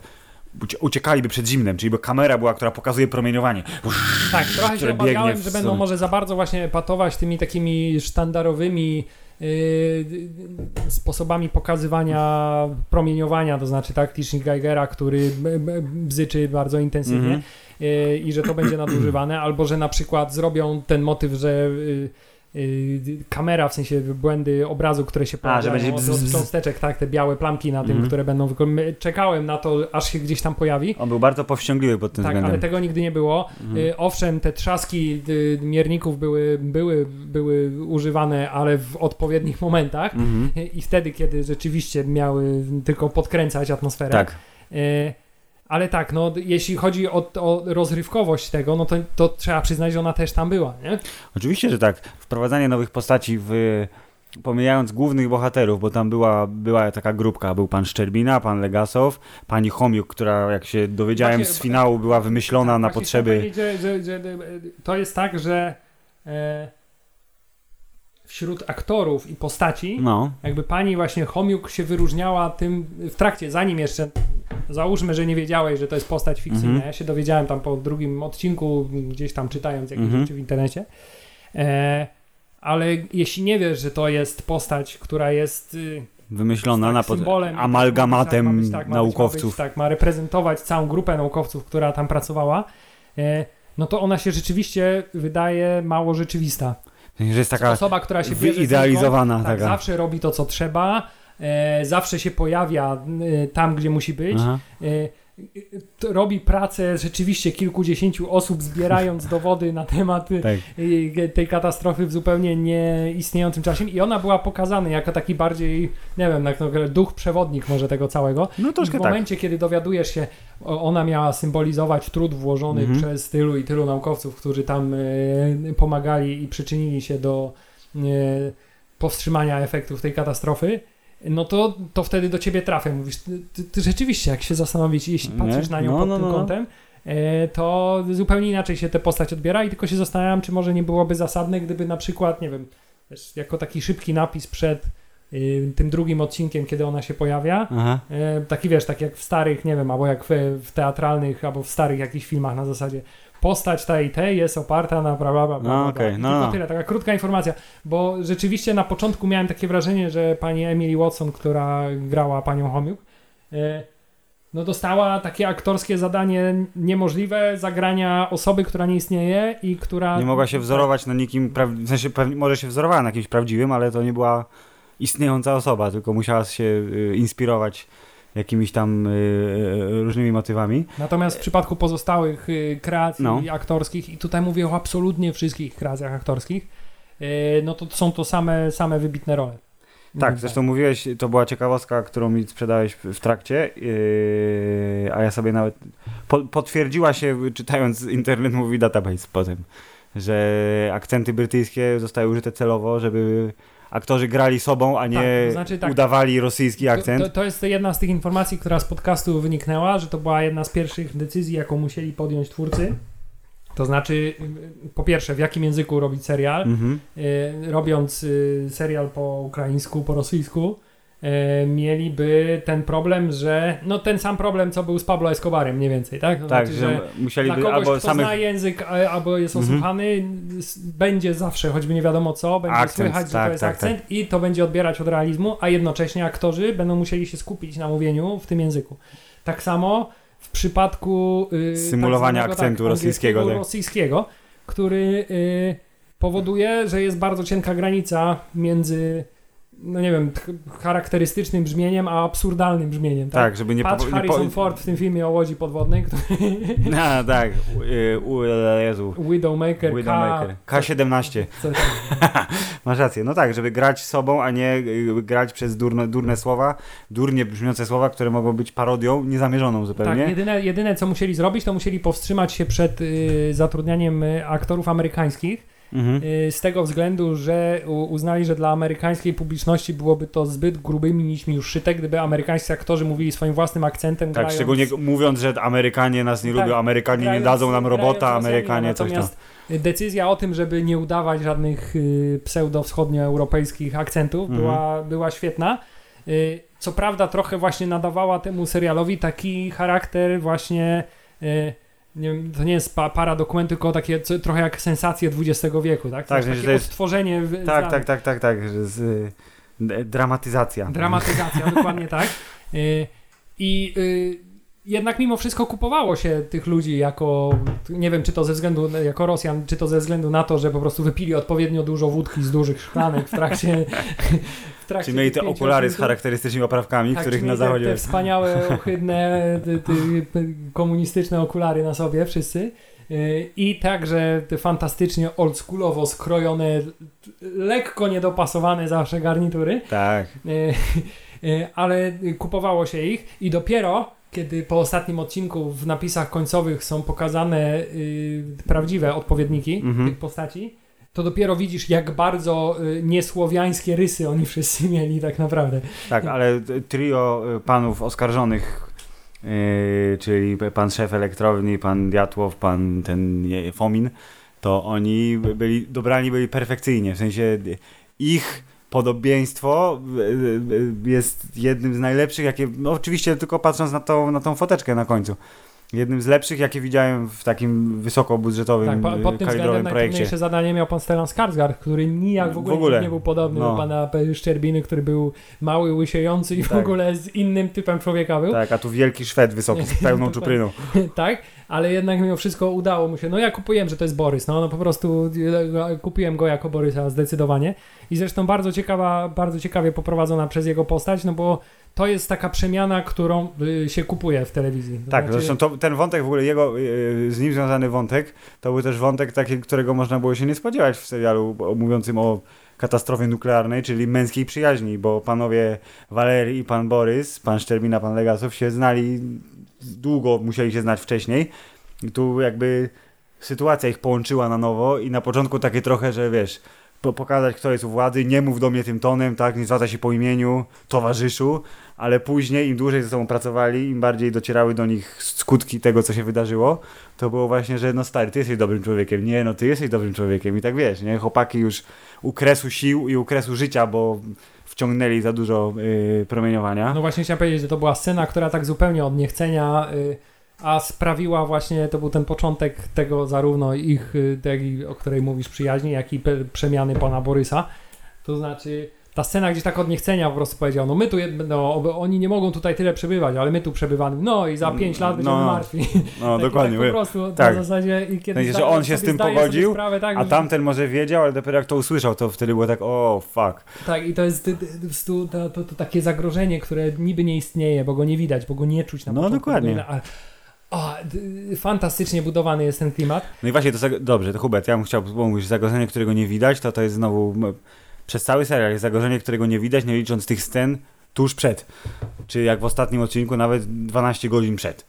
Ucie- Uciekaliby przed zimnem, czyli by kamera była, która pokazuje promieniowanie. Tak, trochę się obawiałem, że będą może za bardzo właśnie patować tymi takimi sztandarowymi yy, sposobami pokazywania promieniowania, to znaczy taktycznik Geigera, który bzyczy bardzo intensywnie Mhm. yy, i że to będzie nadużywane, albo że na przykład zrobią ten motyw, że yy, yy, kamera, w sensie błędy obrazu, które się pojawiają że będzie od, od cząsteczek, tak, te białe plamki na tym, Mhm. które będą. Czekałem na to, aż się gdzieś tam pojawi. On był bardzo powściągliwy pod tym Tak, względem. ale tego nigdy nie było. Mhm. Y, Owszem, te trzaski y, mierników były, były, były używane, ale w odpowiednich momentach Mhm. Y, i wtedy, kiedy rzeczywiście miały tylko podkręcać atmosferę. Tak. Y, Ale tak, no jeśli chodzi o, o rozrywkowość tego, no to, to trzeba przyznać, że ona też tam była, nie? Oczywiście, że tak. Wprowadzanie nowych postaci w... Pomijając głównych bohaterów, bo tam była, była taka grupka, był pan Szczerbina, pan Legasow, pani Homiuk, która jak się dowiedziałem Właśnie- z finału była wymyślona Tak, na potrzeby... Że, że, że, to jest tak, że e, wśród aktorów i postaci No, jakby pani właśnie Homiuk się wyróżniała tym w trakcie, zanim jeszcze załóżmy, że nie wiedziałeś, że to jest postać fikcyjna. Mhm. Ja się dowiedziałem tam po drugim odcinku, gdzieś tam czytając jakieś Mhm. rzeczy w internecie. E, ale jeśli nie wiesz, że to jest postać, która jest y, wymyślona tak, na pod... symbolem, amalgamatem ma być, tak, ma być, naukowców. Ma być, tak, ma reprezentować całą grupę naukowców, która tam pracowała, e, no to ona się rzeczywiście wydaje mało rzeczywista. Że jest taka Osoba, która się bierze znikąd, wyidealizowana tak, taka. zawsze robi to, co trzeba, zawsze się pojawia e, tam, gdzie musi być, Aha. e, e, robi pracę rzeczywiście kilkudziesięciu osób, zbierając dowody na temat e, Tak. e, tej katastrofy w zupełnie nieistniejącym czasie i ona była pokazana jako taki bardziej, nie wiem, jak duch przewodnik może tego całego. No I troszkę w tak. momencie, kiedy dowiadujesz się, ona miała symbolizować trud włożony Mhm. przez tylu i tylu naukowców, którzy tam e, pomagali i przyczynili się do e, powstrzymania efektów tej katastrofy, no to, to wtedy do ciebie trafia. Mówisz, ty, ty, rzeczywiście, jak się zastanowić, jeśli Nie? patrzysz na nią No, pod no, tym no. kątem, e, to zupełnie inaczej się tę postać odbiera i tylko się zastanawiam, czy może nie byłoby zasadne, gdyby na przykład, nie wiem, jako taki szybki napis przed y, tym drugim odcinkiem, kiedy ona się pojawia. E, taki wiesz, tak jak w starych, nie wiem, albo jak w, w teatralnych, albo w starych jakichś filmach na zasadzie postać ta i te jest oparta na bla bla bla. bla, No, I no, Tylko no. tyle, taka krótka informacja, bo rzeczywiście na początku miałem takie wrażenie, że pani Emily Watson, która grała panią Homiuk, e, no dostała takie aktorskie zadanie niemożliwe zagrania osoby, która nie istnieje i która... Nie mogła się wzorować na nikim, w sensie może się wzorowała na kimś prawdziwym, ale to nie była istniejąca osoba, tylko musiała się y, inspirować jakimiś tam y, y, różnymi motywami. Natomiast w przypadku pozostałych y, kreacji No. aktorskich, i tutaj mówię o absolutnie wszystkich kreacjach aktorskich, y, no to są to same, same wybitne role. Tak, zresztą mówiłeś, to była ciekawostka, którą mi sprzedałeś w, trakcie, yy, a ja sobie nawet po, potwierdziła się, czytając internet mówi database potem, że akcenty brytyjskie zostały użyte celowo, żeby aktorzy grali sobą, a nie Tak, to znaczy tak. udawali rosyjski akcent. To, to, to jest jedna z tych informacji, która z podcastu wyniknęła, że to była jedna z pierwszych decyzji, jaką musieli podjąć twórcy. To znaczy, po pierwsze, w jakim języku robić serial. Mhm. Y, robiąc y, serial po ukraińsku, po rosyjsku, mieliby ten problem, że no ten sam problem, co był z Pablo Escobarem mniej więcej, tak? To Tak, znaczy, że dla musieliby kogoś, albo kto samych... zna język, albo jest Mhm. osłuchany, s- będzie zawsze, choćby nie wiadomo co, będzie Akcent, słychać, że tak, to jest tak, akcent i to będzie odbierać od realizmu, a jednocześnie aktorzy będą musieli się skupić na mówieniu w tym języku. Tak samo w przypadku y, Symulowania tak akcentu tak, rosyjskiego, tak. rosyjskiego, który y, powoduje, że jest bardzo cienka granica między no nie wiem, ch- charakterystycznym brzmieniem, a absurdalnym brzmieniem. Tak, Tak, żeby nie... Patrz po- Harrison nie Ford w tym filmie o łodzi podwodnej, który A, tak. U, u, Jezu. Widowmaker, Widowmaker. K... K17. Co, Masz rację. No tak, żeby grać sobą, a nie y, grać przez durne, durne słowa, durnie brzmiące słowa, które mogą być parodią niezamierzoną tak, zupełnie. jedyne, jedyne co musieli zrobić, to musieli powstrzymać się przed y, zatrudnianiem y, aktorów amerykańskich. Mhm. Y, Z tego względu, że uznali, że dla amerykańskiej publiczności byłoby to zbyt grubymi nićmi uszyte, gdyby amerykańscy aktorzy mówili swoim własnym akcentem. Tak, grając, szczególnie mówiąc, że Amerykanie nas nie Tak, lubią, Amerykanie nie grając- dadzą nam robota. Amerykanie coś tam. Decyzja o tym, żeby nie udawać żadnych y, pseudo-wschodnioeuropejskich akcentów Mhm. była, była świetna. Y, co prawda trochę właśnie nadawała temu serialowi taki charakter właśnie nie wiem, to nie jest pa, para dokumentu, tylko takie co, trochę jak sensacje XX wieku, tak? Tak, że to jest- odtworzenie w, Tak, znanych- tak, tak, tak, tak, że z, y, dramatyzacja. Dramatyzacja, dokładnie tak. Y, I y, jednak mimo wszystko kupowało się tych ludzi jako, nie wiem, czy to ze względu, jako Rosjan, czy to ze względu na to, że po prostu wypili odpowiednio dużo wódki z dużych szklanek w trakcie... W trakcie Czy mieli te okulary z charakterystycznymi oprawkami, Tak, których na mieli te, zachodzie... te wspaniałe, ohydne, te, te, komunistyczne okulary na sobie wszyscy. Y, I także te fantastycznie oldschoolowo skrojone, lekko niedopasowane zawsze garnitury. Tak. E, e, ale kupowało się ich i dopiero kiedy po ostatnim odcinku w napisach końcowych są pokazane y, prawdziwe odpowiedniki Mhm. tych postaci, to dopiero widzisz, jak bardzo y, niesłowiańskie rysy oni wszyscy mieli tak naprawdę. Tak, ale t- trio y, panów oskarżonych, yy, czyli pan szef elektrowni, pan Diatłow, pan ten Fomin, to oni byli, dobrani byli perfekcyjnie, w sensie y, ich podobieństwo y, y, jest jednym z najlepszych, jakie, no oczywiście tylko patrząc na tą, na tą foteczkę na końcu, jednym z lepszych, jakie widziałem w takim wysokobudżetowym, Tak, po, tak, pod tym względem projekcie. najtrudniejsze zadanie miał pan Stellan Skarsgård, który nijak w ogóle, W ogóle. nie był podobny No. do pana Szczerbiny, który był mały, łysiejący i w Tak. ogóle z innym typem człowieka był. Tak, a tu wielki Szwed wysoki z pełną Dokładnie. czupryną. tak, ale jednak mimo wszystko udało mu się. No ja kupiłem, że to jest Borys, no, no po prostu kupiłem go jako Borysa zdecydowanie i zresztą bardzo ciekawa, bardzo ciekawie poprowadzona przez jego postać, no bo to jest taka przemiana, którą y, się kupuje w telewizji. To Tak, znaczy- zresztą to, ten wątek w ogóle jego, yy, z nim związany wątek, to był też wątek taki, którego można było się nie spodziewać w serialu mówiącym o katastrofie nuklearnej, czyli męskiej przyjaźni, bo panowie Walerii i pan Borys, pan Szczerbina, pan Legasow się znali długo, musieli się znać wcześniej. I tu jakby sytuacja ich połączyła na nowo i na początku takie trochę, że wiesz, po, pokazać kto jest u władzy, nie mów do mnie tym tonem, tak, nie zwraca się po imieniu, towarzyszu, ale później im dłużej ze sobą pracowali, im bardziej docierały do nich skutki tego, co się wydarzyło, to było właśnie, że no stary, ty jesteś dobrym człowiekiem, nie, no ty jesteś dobrym człowiekiem. I tak wiesz, nie, chłopaki już u kresu sił i u kresu życia, bo wciągnęli za dużo yy, promieniowania. No właśnie chciałem powiedzieć, że to była scena, która tak zupełnie od niechcenia, y, a sprawiła właśnie, to był ten początek tego zarówno ich, y, tej, o której mówisz, przyjaźni, jak i przemiany pana Borysa. To znaczy, ta scena gdzieś tak od niechcenia po prostu powiedział, no my tu, no, oni nie mogą tutaj tyle przebywać, ale my tu przebywamy, no i za pięć lat będziemy No, martwi. no Tak- dokładnie, Tak po prostu, Tak. na zasadzie i kiedy zda- on się z tym pogodził, sprawę, tak, a tamten może wiedział, ale dopiero jak to usłyszał, to wtedy było tak, o fuck. Tak, i to jest prostu to, to, to takie zagrożenie, które niby nie istnieje, bo go nie widać, bo go nie czuć na No, początku. dokładnie. A, d- fantastycznie budowany jest ten klimat. No i właśnie to dobrze, to Hubert, ja bym chciał mówić, zagrożenie, którego nie widać, to to jest znowu przez cały serial jest zagrożenie, którego nie widać, nie licząc tych scen tuż przed. Czy jak w ostatnim odcinku, nawet 12 godzin przed.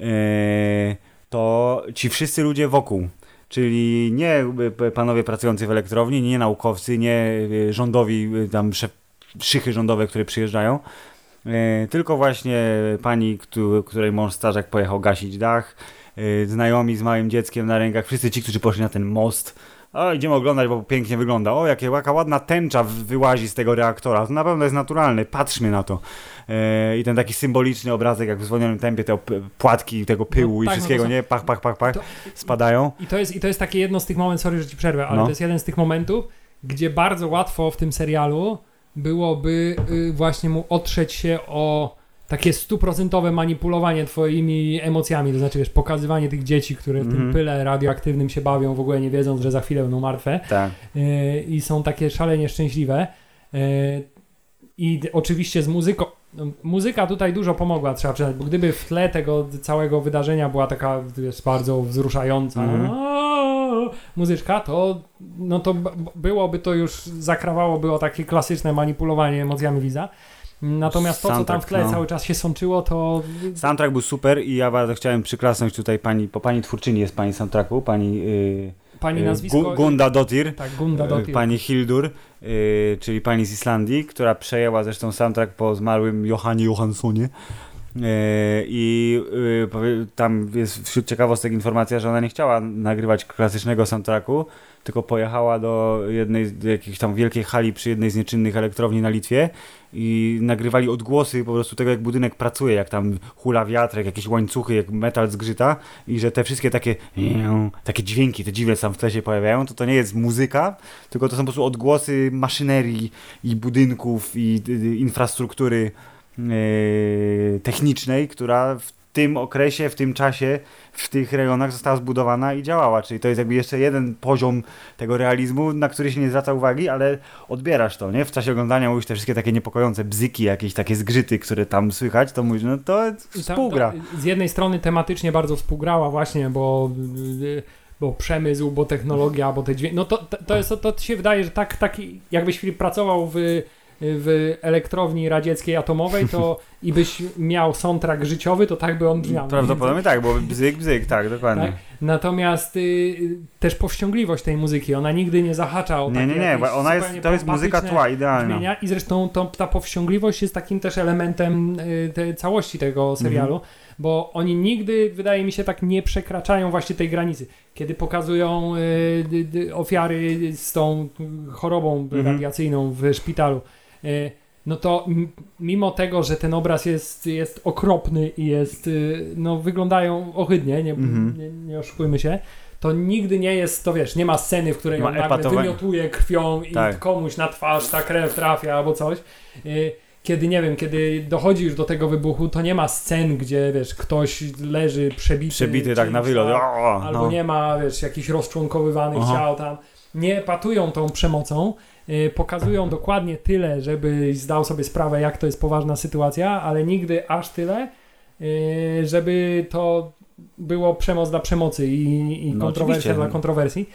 Eee, to ci wszyscy ludzie wokół. Czyli nie y, panowie pracujący w elektrowni, nie naukowcy, nie y, rządowi, y, tam szychy rządowe, które przyjeżdżają, e, tylko właśnie pani, któ- której mąż strażak pojechał gasić dach, znajomi z małym dzieckiem na rękach, wszyscy ci, którzy poszli na ten most. O, idziemy oglądać, bo pięknie wygląda. O, jakie, jaka ładna tęcza wyłazi z tego reaktora. To na pewno jest naturalne. Patrzmy na to. E, I ten taki symboliczny obrazek, jak w zwolnionym tempie, te płatki tego pyłu No i tak, no wszystkiego, to są- nie? Pach, pach, pach, pach. To- Spadają. I to, jest, I to jest takie jedno z tych momentów, sorry, że ci przerwę, ale No. to jest jeden z tych momentów, gdzie bardzo łatwo w tym serialu byłoby y, właśnie mu otrzeć się o takie stuprocentowe manipulowanie twoimi emocjami, to znaczy wiesz, pokazywanie tych dzieci, które w tym Mhm. pyle radioaktywnym się bawią, w ogóle nie wiedząc, że za chwilę będą martwe. Tak. Yy, i są takie szalenie szczęśliwe. Yy, I oczywiście z muzyką. Muzyka tutaj dużo pomogła, trzeba przyznać, bo gdyby w tle tego całego wydarzenia była taka wiesz, bardzo wzruszająca aaa, muzyczka, to, no to byłoby to już, zakrawałoby o takie klasyczne manipulowanie emocjami widza. Natomiast to, co tam w tle no. cały czas się sączyło, to Soundtrack był super i ja bardzo chciałem przyklasnąć tutaj pani, po pani twórczyni jest pani soundtracku, pani yy, pani yy, nazwisko... Gu- Gunda Dotir. tak, Gunda E, Dotir. Pani Hildur, y, czyli pani z Islandii, która przejęła zresztą soundtrack po zmarłym Johanie Johanssonie. E, I y, tam jest wśród ciekawostek informacja, że ona nie chciała nagrywać klasycznego soundtracku, tylko pojechała do jednej do jakiejś tam wielkiej hali przy jednej z nieczynnych elektrowni na Litwie i nagrywali odgłosy po prostu tego, jak budynek pracuje, jak tam hula wiatr, jak jakieś łańcuchy, jak metal zgrzyta i że te wszystkie takie takie dźwięki, te dziwne tam w tle się pojawiają, to to nie jest muzyka, tylko to są po prostu odgłosy maszynerii i budynków i y, y, infrastruktury technicznej, która w tym okresie, w tym czasie, w tych rejonach została zbudowana i działała. Czyli to jest jakby jeszcze jeden poziom tego realizmu, na który się nie zwraca uwagi, ale odbierasz to, nie? W czasie oglądania mówisz te wszystkie takie niepokojące bzyki, jakieś takie zgrzyty, które tam słychać, to mówisz, no to współgra. Z jednej strony tematycznie bardzo współgrała właśnie, bo, bo przemysł, bo technologia, bo te dźwięki. No to, to, to, jest, to, to się wydaje, że tak, taki, jakbyś Filip pracował w, w elektrowni radzieckiej atomowej, to i byś miał soundtrack życiowy, to tak by on brzmiał. Prawdopodobnie tak, bo bzyk, bzyk, tak, dokładnie. Tak? Natomiast y, też powściągliwość tej muzyki, ona nigdy nie zahacza o Nie, nie, nie, bo ona jest, to jest muzyka tła, idealna. brzmienia i zresztą to, ta powściągliwość jest takim też elementem y, tej całości tego serialu, Mhm. bo oni nigdy, wydaje mi się, tak nie przekraczają właśnie tej granicy. Kiedy pokazują y, ofiary z tą chorobą Mhm. radiacyjną w szpitalu, no to mimo tego, że ten obraz jest, jest okropny i jest, y, no wyglądają ohydnie, nie, Mhm. nie, nie oszukujmy się, to nigdy nie jest, to wiesz, nie ma sceny, w której on nagle wymiotuje krwią i Tak. komuś na twarz ta krew trafia albo coś. Y, Kiedy, nie wiem, kiedy dochodzi już do tego wybuchu, to nie ma scen, gdzie, wiesz, ktoś leży przebity. Przebity tak na wylot. O, Albo no. nie ma, wiesz, jakichś rozczłonkowywanych Aha. ciał tam. Nie patują tą przemocą, pokazują dokładnie tyle, żebyś zdał sobie sprawę, jak to jest poważna sytuacja, ale nigdy aż tyle, y, żeby to było przemoc dla przemocy i, i No kontrowersja dla kontrowersji.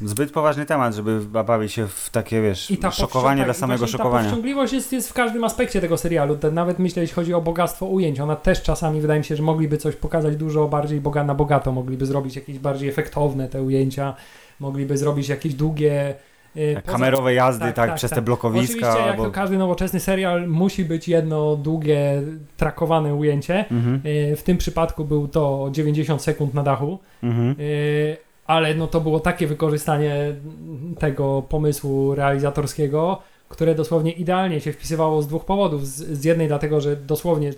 Zbyt poważny temat, żeby bawić się w takie, wiesz, szokowanie powścią- dla tak, samego właśnie Ta szokowania. powściągliwość jest, jest w każdym aspekcie tego serialu. Nawet myślę, jeśli chodzi o bogactwo ujęć, ona też czasami wydaje mi się, że mogliby coś pokazać dużo bardziej boga na bogato. Mogliby zrobić jakieś bardziej efektowne te ujęcia, mogliby zrobić jakieś długie. Y, poza- Kamerowe jazdy, tak, tak, tak, przez tak. te blokowiska. Oczywiście, jak to każdy nowoczesny serial, musi być jedno długie, trakowane ujęcie. Mhm, Y, W tym przypadku był to 90 sekund na dachu. mhm. Yy, ale no to było takie wykorzystanie tego pomysłu realizatorskiego, które dosłownie idealnie się wpisywało z dwóch powodów. Z, z jednej dlatego, że dosłownie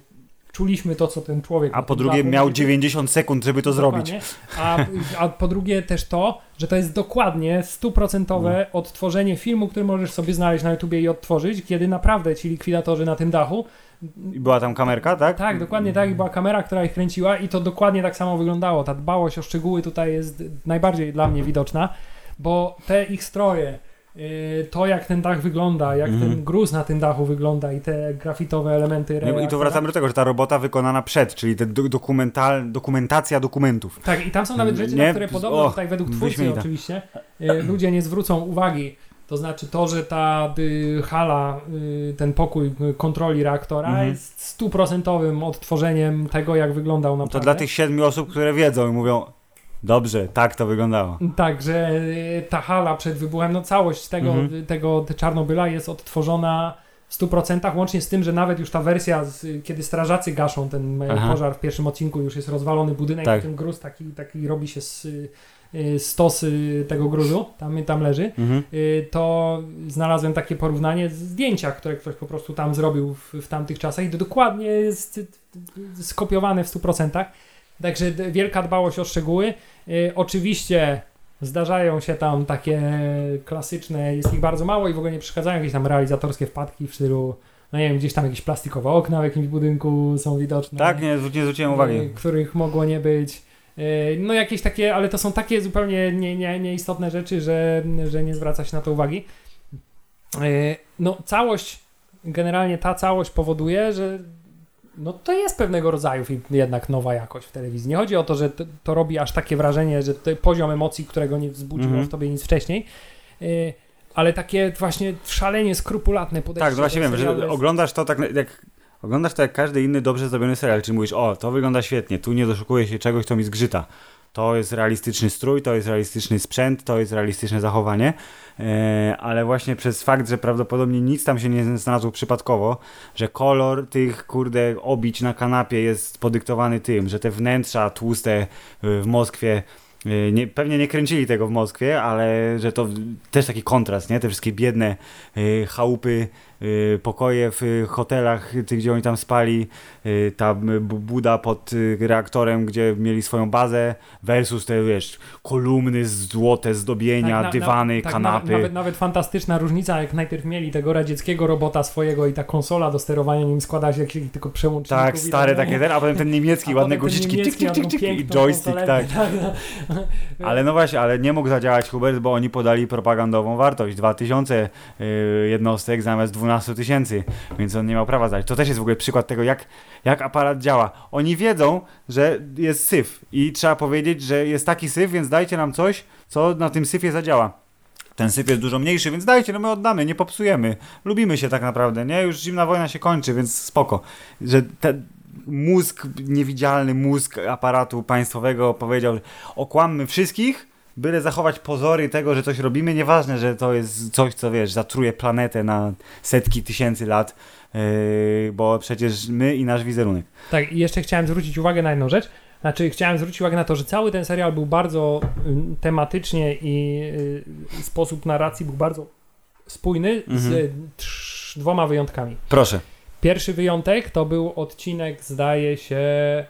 czuliśmy to, co ten człowiek... A po drugie miał mówi. 90 sekund, żeby to zrobić. A, a po drugie też to, że to jest dokładnie stuprocentowe Mm. odtworzenie filmu, który możesz sobie znaleźć na YouTubie i odtworzyć, kiedy naprawdę ci likwidatorzy na tym dachu I była tam kamerka, tak? tak, dokładnie tak. I była kamera, która ich kręciła i to dokładnie tak samo wyglądało. Ta dbałość o szczegóły tutaj jest najbardziej dla mnie widoczna, bo te ich stroje, to jak ten dach wygląda, jak Mhm. ten gruz na tym dachu wygląda i te grafitowe elementy Nie, I tu wracamy do tego, że ta robota wykonana przed, czyli te do, dokumental, dokumentacja dokumentów. Tak, i tam są nawet rzeczy, Nie, na które podobno o, tutaj według twórcy wyśmienita. oczywiście yy, ludzie nie zwrócą uwagi. To znaczy to, że ta y, hala, y, ten pokój y, kontroli reaktora Mhm. jest stuprocentowym odtworzeniem tego, jak wyglądał To naprawdę. dla tych siedmiu osób, które wiedzą i mówią, dobrze, tak to wyglądało. Tak, że y, ta hala przed wybuchem, no całość tego, Mhm. y, tego Czarnobyla jest odtworzona w 100%, łącznie z tym, że nawet już ta wersja, z, kiedy strażacy gaszą ten e, Aha. pożar w pierwszym odcinku, już jest rozwalony budynek, Tak. i ten gruz taki, taki robi się z, y, stos y, tego gruzu, tam, tam leży, Mhm. y, to znalazłem takie porównanie zdjęcia, które ktoś po prostu tam zrobił w, w tamtych czasach i to dokładnie jest y, y, skopiowane w 100%. Także wielka dbałość o szczegóły. Y, oczywiście zdarzają się tam takie klasyczne, jest ich bardzo mało i w ogóle nie przeszkadzają jakieś tam realizatorskie wpadki w stylu, no nie wiem, gdzieś tam jakieś plastikowe okna w jakimś budynku są widoczne. Tak, nie, nie zwróciłem uwagi. y, których mogło nie być. Y, No jakieś takie, ale to są takie zupełnie nie, nie, nieistotne rzeczy, że, że nie zwraca się na to uwagi. No całość generalnie ta całość powoduje, że no to jest pewnego rodzaju jednak nowa jakość w telewizji. Nie chodzi o to, że to, robi aż takie wrażenie, że poziom emocji, którego nie wzbudziło Mhm. w tobie nic wcześniej, y, ale takie właśnie szalenie skrupulatne podejście. Tak, właśnie wiem, że oglądasz to tak jak oglądasz to jak każdy inny dobrze zrobiony serial, czyli mówisz, o, to wygląda świetnie, tu nie doszukuje się czegoś, co mi zgrzyta. To jest realistyczny strój, to jest realistyczny sprzęt, to jest realistyczne zachowanie, e, ale właśnie przez fakt, że prawdopodobnie nic tam się nie znalazło przypadkowo, że kolor tych, kurde, obić na kanapie jest podyktowany tym, że te wnętrza tłuste e, w Moskwie e, nie, pewnie nie kręcili tego w Moskwie, ale że to też taki kontrast, nie? Te wszystkie biedne chałupy, pokoje w y, hotelach, y, gdzie oni tam spali, y, ta y, bu- buda pod y, reaktorem, gdzie mieli swoją bazę, versus te, wiesz, kolumny, złote zdobienia, Tak, na- dywany, tak, kanapy. Na, nawet, nawet fantastyczna różnica, jak najpierw mieli tego radzieckiego robota swojego i ta konsola do sterowania nim składa się jak tylko przełączników. tak, stare tak takie ten, a potem ten niemiecki, ładne guziczki, niemiecki cik, cik, i piękną joystick, konsoletę, tak. no. Ale no właśnie, ale nie mógł zadziałać Hubert, bo oni podali propagandową wartość 2000 y, jednostek zamiast 12 tysięcy, więc on nie miał prawa zdać. To też jest w ogóle przykład tego, jak, jak aparat działa. Oni wiedzą, że jest syf i trzeba powiedzieć, że jest taki syf, więc dajcie nam coś, co na tym syfie zadziała. Ten syf jest dużo mniejszy, więc dajcie, no my oddamy, nie popsujemy. Lubimy się tak naprawdę, nie? Już zimna wojna się kończy, więc spoko. Że ten mózg, niewidzialny mózg aparatu państwowego powiedział, okłammy wszystkich, byle zachować pozory tego, że coś robimy, nieważne, że to jest coś, co wiesz, zatruje planetę na setki tysięcy lat, yy, bo przecież my i nasz wizerunek. Tak, i jeszcze chciałem zwrócić uwagę na jedną rzecz. Znaczy, chciałem zwrócić uwagę na to, że cały ten serial był bardzo ym, tematycznie i y, sposób narracji był bardzo spójny z Mhm. y, trz, dwoma wyjątkami. Proszę. Pierwszy wyjątek to był odcinek, zdaje się,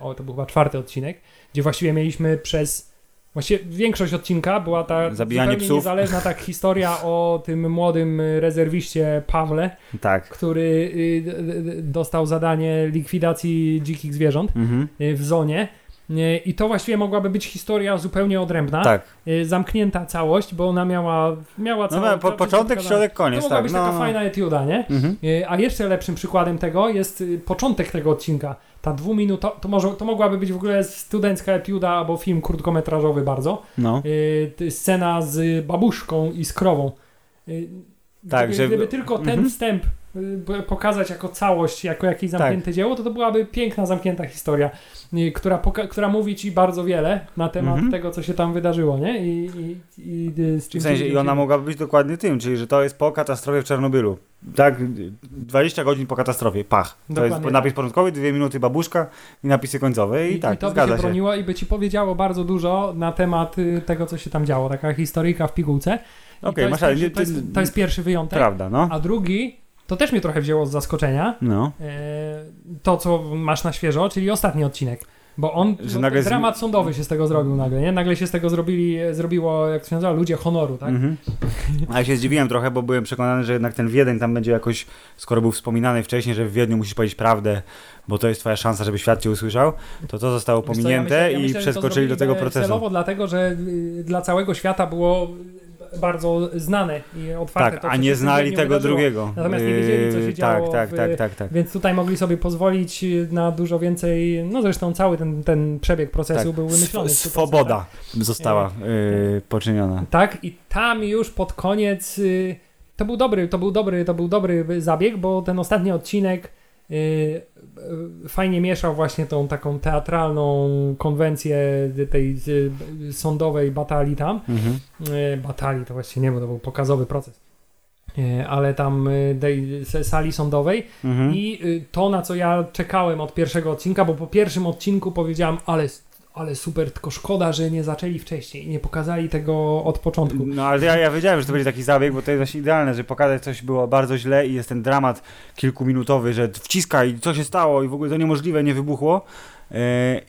o to był chyba czwarty odcinek, gdzie właściwie mieliśmy przez Właściwie większość odcinka była ta Zabijanie zupełnie psów. niezależna tak historia o tym młodym y, rezerwiście Pawle, Tak. który y, dostał zadanie likwidacji dzikich zwierząt Mhm. y, w zonie. I to właściwie mogłaby być historia zupełnie odrębna, Tak. y, zamknięta całość, bo ona miała, miała No, całą, no, po, początek, środek, To koniec. mogła Tak. być No, taka no. fajna etiuda, nie? Mhm. Y, A jeszcze lepszym przykładem tego jest y, początek tego odcinka. Ta dwuminutowa, to, może, to mogłaby być w ogóle studencka etiuda albo film krótkometrażowy bardzo. No. To scena z babuszką i z krową. Tak, gdyby, że- gdyby tylko ten Mhm. wstęp pokazać jako całość, jako jakieś zamknięte Tak. dzieło, to to byłaby piękna, zamknięta historia, która, która mówi ci bardzo wiele na temat Mhm. tego, co się tam wydarzyło, nie? I, i, i z czym W sensie, się i ona mogłaby być dokładnie tym, czyli że to jest po katastrofie w Czarnobylu. Tak, 20 godzin po katastrofie, pach. To Dokładnie jest tak. napis początkowy, dwie minuty babuszka i napisy końcowe i, I, tak, i to by się się. broniło i by ci powiedziało bardzo dużo na temat y, tego, co się tam działo. Taka historyjka w pigułce. Okej, to, masz jest to, jest, to jest pierwszy wyjątek. Prawda, no. A drugi, to też mnie trochę wzięło z zaskoczenia, No. e, to co masz na świeżo, czyli ostatni odcinek. Bo on, Że nagle z- dramat sądowy się z tego zrobił nagle, nie? Nagle się z tego zrobili, zrobiło, jak to się nazywa, ludzie honoru, tak? Mhm. A ja się zdziwiłem trochę, bo byłem przekonany, że jednak ten Wiedeń tam będzie jakoś, skoro był wspominany wcześniej, że w Wiedniu musisz powiedzieć prawdę, bo to jest twoja szansa, żeby świat cię usłyszał, to to zostało Wiesz co, ja pominięte myślę- ja i myślę, to przeskoczyli do tego e, procesu. Celowo dlatego, że y, dla całego świata było bardzo znane i otwarte Tak, to, a nie znali Wiedniu tego wydarzyło. drugiego. Natomiast nie wiedzieli, co się Yy, działo Tak, tak, tak, tak, tak. Więc tutaj mogli sobie pozwolić na dużo więcej, no zresztą cały ten, ten przebieg procesu Tak, był wymyślony. Sw- w 100%, Swoboda została yy, poczyniona. Tak, i tam już pod koniec y, to był dobry, to był dobry, to był dobry zabieg, bo ten ostatni odcinek fajnie mieszał właśnie tą taką teatralną konwencję tej y, sądowej batalii tam. Mhm. Y, batalii to właściwie nie, bo to był pokazowy proces. Y, Ale tam y, tej sali sądowej Mhm. i y, to, na co ja czekałem od pierwszego odcinka, bo po pierwszym odcinku powiedziałem, ale, ale super, tylko szkoda, że nie zaczęli wcześniej i nie pokazali tego od początku. No ale ja, ja wiedziałem, że to będzie taki zabieg, bo to jest właśnie idealne, że pokazać coś było bardzo źle i jest ten dramat kilkuminutowy, że wciska i co się stało i w ogóle to niemożliwe, nie wybuchło. Yy,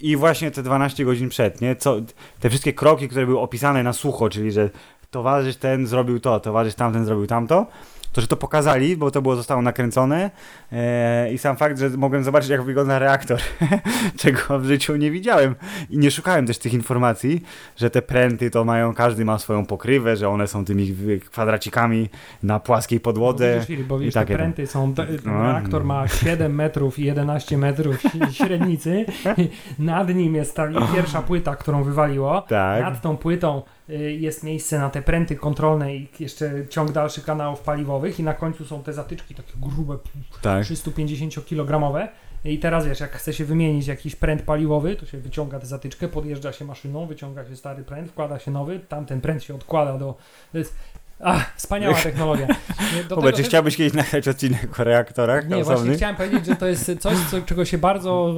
I właśnie te 12 godzin przed, nie? Co, te wszystkie kroki, które były opisane na sucho, czyli że towarzysz ten zrobił to, towarzysz tamten zrobił tamto, to że to pokazali, bo to było zostało nakręcone e, i sam fakt, że mogłem zobaczyć, jak wygląda reaktor, czego w życiu nie widziałem i nie szukałem też tych informacji, że te pręty to mają, każdy ma swoją pokrywę, że one są tymi kwadracikami na płaskiej podłodze. Bo widzisz, bo widzisz, takie te pręty są, No. reaktor ma 7 metrów i 11 metrów średnicy, nad nim jest ta pierwsza płyta, którą wywaliło, Tak. nad tą płytą jest miejsce na te pręty kontrolne i jeszcze ciąg dalszy kanałów paliwowych i na końcu są te zatyczki takie grube, Tak. 350-kilogramowe. I teraz wiesz, jak chce się wymienić jakiś pręt paliwowy, to się wyciąga tę zatyczkę, podjeżdża się maszyną, wyciąga się stary pręt, wkłada się nowy, tamten pręt się odkłada do... To jest... Ach, wspaniała technologia. Do czy też- chciałbyś kiedyś nagrać odcinek o reaktorach Nie, właśnie chciałem powiedzieć, że to jest coś, co, czego się bardzo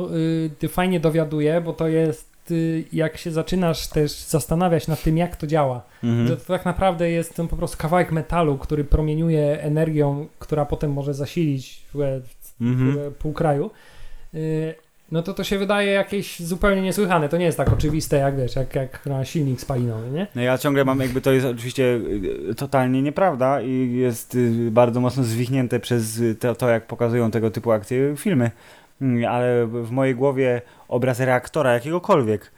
y, fajnie dowiaduję, bo to jest y, jak się zaczynasz też zastanawiać nad tym, jak to działa. Mhm. Że to tak naprawdę jest ten po prostu kawałek metalu, który promieniuje energią, która potem może zasilić w, w, Mhm. pół kraju. Y, no to to się wydaje jakieś zupełnie niesłychane. To nie jest tak oczywiste, jak wiesz, jak, jak na silnik spalinowy, nie? No ja ciągle mam, jakby to jest oczywiście y, totalnie nieprawda i jest y, bardzo mocno zwichnięte przez y, to, to jak pokazują tego typu akcje filmy. Mm, Ale w mojej głowie obraz reaktora jakiegokolwiek,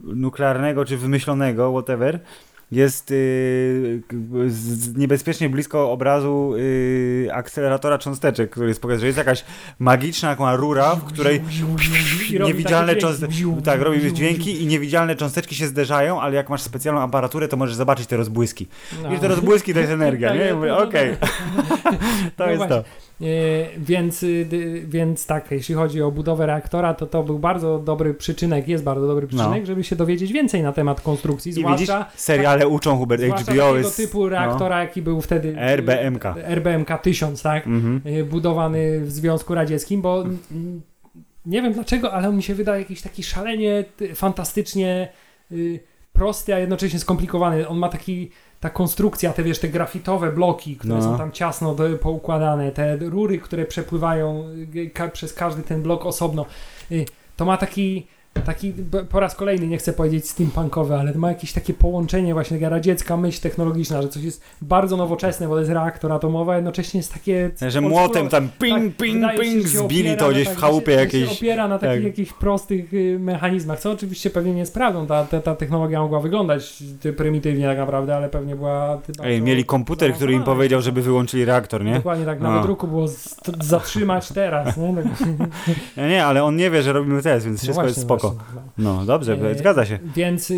nuklearnego czy wymyślonego, whatever, jest y, niebezpiecznie blisko obrazu y, akceleratora cząsteczek, który jest pokazany, że jest jakaś magiczna taka rura, w której niewidzialne cząsteczki, tak, robi dźwięki i niewidzialne cząsteczki się zderzają, ale jak masz specjalną aparaturę, to możesz zobaczyć te rozbłyski. No. I te rozbłyski to jest energia, nie? okej, to No jest to. E, więc, y, więc tak, jeśli chodzi o budowę reaktora, to to był bardzo dobry przyczynek, jest bardzo dobry przyczynek, żeby się dowiedzieć więcej na temat konstrukcji, No. I widzisz, zwłaszcza, seriale uczą Hubert, HBO jest... typu reaktora, jaki był wtedy No. RBMK. y, RBMK 1000, tak? Mhm. Y, budowany w Związku Radzieckim, bo nie wiem dlaczego, ale on mi się wydaje jakiś taki szalenie, ty- fantastycznie y, prosty, a jednocześnie skomplikowany. On ma taki, ta konstrukcja, te wiesz, te grafitowe bloki, które No. są tam ciasno do, poukładane, te rury, które przepływają y, ka, przez każdy ten blok osobno. Y, to ma taki, taki, po raz kolejny nie chcę powiedzieć steampunkowy, ale ma jakieś takie połączenie właśnie, taka radziecka myśl technologiczna, że coś jest bardzo nowoczesne, bo to jest reaktor atomowy, a jednocześnie jest takie... Że młotem tam Tak, ping, ping, się, ping, się zbili to gdzieś tak- w chałupie się, jakiejś. się opiera na takich tak. jakichś prostych y, mechanizmach, co oczywiście pewnie nie jest prawdą. Ta, ta, ta technologia mogła wyglądać prymitywnie tak naprawdę, ale pewnie była... Ej, mieli komputer, który im powiedział, żeby wyłączyli reaktor, nie? Dokładnie tak, na No. wydruku było zatrzymać teraz, nie? Tak, Nie, ale on nie wie, że robimy test, więc no wszystko jest właśnie, spoko. no. Dobrze, E, zgadza się. Więc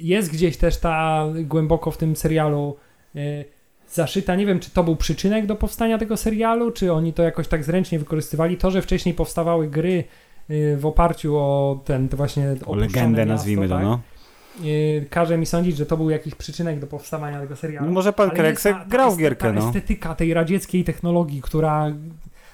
jest gdzieś też ta głęboko w tym serialu y, zaszyta. Nie wiem, czy to był przyczynek do powstania tego serialu, czy oni to jakoś tak zręcznie wykorzystywali. To, że wcześniej powstawały gry y, w oparciu o ten właśnie O legendę miasto, nazwijmy to, tak? no. Y, Każe mi sądzić, że to był jakiś przyczynek do powstawania tego serialu. no może pan Kreksek jest ta- ta grał gierkę, ta no. estetyka tej radzieckiej technologii, która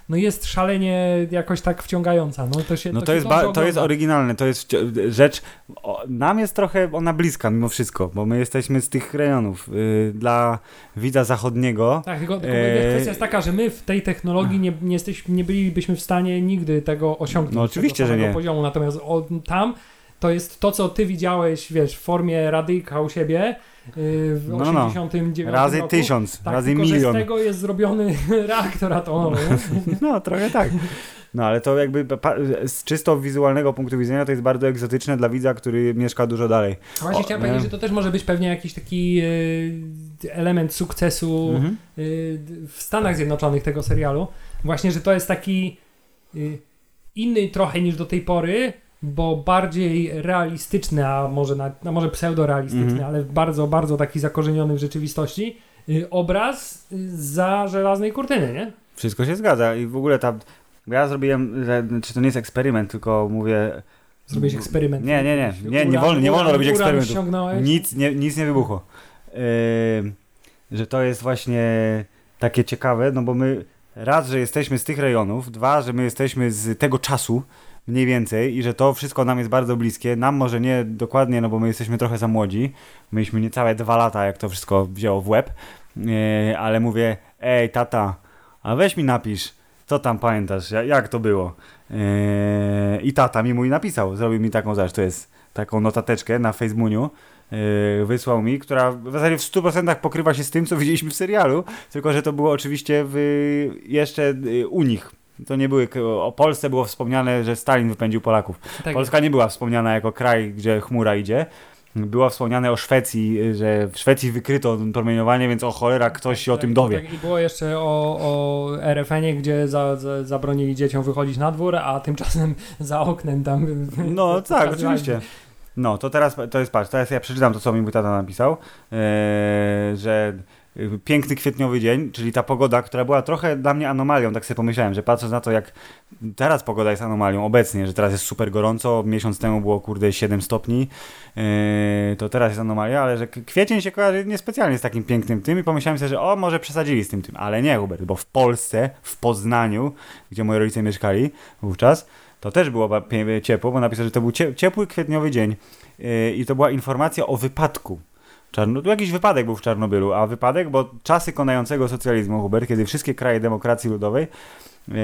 no jest szalenie jakoś tak wciągająca. No to, się, No to, to jest, ba- to jest oryginalne, to jest wci- rzecz, o, nam jest trochę ona bliska mimo wszystko, bo my jesteśmy z tych rejonów. Y, dla widza zachodniego, Tak, tylko, tylko Eee, kwestia jest taka, że my w tej technologii nie, nie, jesteśmy, nie bylibyśmy w stanie nigdy tego osiągnąć. No oczywiście, tego że nie. poziomu. Natomiast o, tam to jest to, co ty widziałeś, wiesz, w formie radyjka u siebie yy, w No, no. 89 razy roku. tysiąc, Tak, razy tylko, milion. z tego jest zrobiony reaktor atomowy. No, trochę tak. No, ale to jakby z czysto wizualnego punktu widzenia to jest bardzo egzotyczne dla widza, który mieszka dużo dalej. Właśnie O, chciałem nie? powiedzieć, że to też może być pewnie jakiś taki yy, element sukcesu Mhm. y, w Stanach Zjednoczonych tego serialu. Właśnie, że to jest taki y, inny trochę niż do tej pory, bo bardziej realistyczny, a może, na, a może pseudorealistyczny, Mhm. ale bardzo, bardzo taki zakorzeniony w rzeczywistości y, obraz y, za żelaznej kurtyny, nie? Wszystko się zgadza i w ogóle ta... Ja zrobiłem, czy to nie jest eksperyment, tylko mówię... Zrobiłeś eksperyment. Nie, nie, nie. Nie, nie wolno, nie wolno robić eksperymentów. ściągnąłeś? Nic nie, nic nie wybuchło. Yy, że to jest właśnie takie ciekawe, no bo my raz, że jesteśmy z tych rejonów, dwa, że my jesteśmy z tego czasu mniej więcej i że to wszystko nam jest bardzo bliskie. Nam może nie dokładnie, no bo my jesteśmy trochę za młodzi. Mieliśmy niecałe dwa lata, jak to wszystko wzięło w łeb. Yy, ale mówię, ej tata, a weź mi napisz, co tam pamiętasz, jak, to było. Yy, I tata mi mój napisał, zrobił mi taką rzecz, to jest taką notateczkę na Facebooku, yy, wysłał mi, która w zasadzie w 100% pokrywa się z tym, co widzieliśmy w serialu, tylko że to było oczywiście w, jeszcze yy, u nich. To nie były, o Polsce było wspomniane, że Stalin wypędził Polaków. Tak, Polska nie była wspomniana jako kraj, gdzie chmura idzie. Było wspomniane o Szwecji, że w Szwecji wykryto promieniowanie, więc o cholera ktoś się o tym dowie. Tak, I było jeszcze o, o RFN-ie, gdzie za, za, zabronili dzieciom wychodzić na dwór, a tymczasem za oknem tam... No tak, oczywiście. No, to teraz, to jest, patrz, teraz ja przeczytam to, co mi mój tata napisał, eee, że piękny kwietniowy dzień, czyli ta pogoda, która była trochę dla mnie anomalią, tak sobie pomyślałem, że patrząc na to, jak teraz pogoda jest anomalią obecnie, że teraz jest super gorąco, miesiąc temu było kurde 7 stopni, eee, to teraz jest anomalia, ale że kwiecień się kojarzy niespecjalnie z takim pięknym tym i pomyślałem sobie, że o, może przesadzili z tym tym, ale nie Hubert, bo w Polsce, w Poznaniu, gdzie moi rodzice mieszkali wówczas, to też było ciepło, bo napisał, że to był cie- ciepły kwietniowy dzień yy, i to była informacja o wypadku. Czarno, jakiś wypadek był w Czarnobylu, a wypadek, bo czasy konającego socjalizmu, Hubert, kiedy wszystkie kraje demokracji ludowej yy,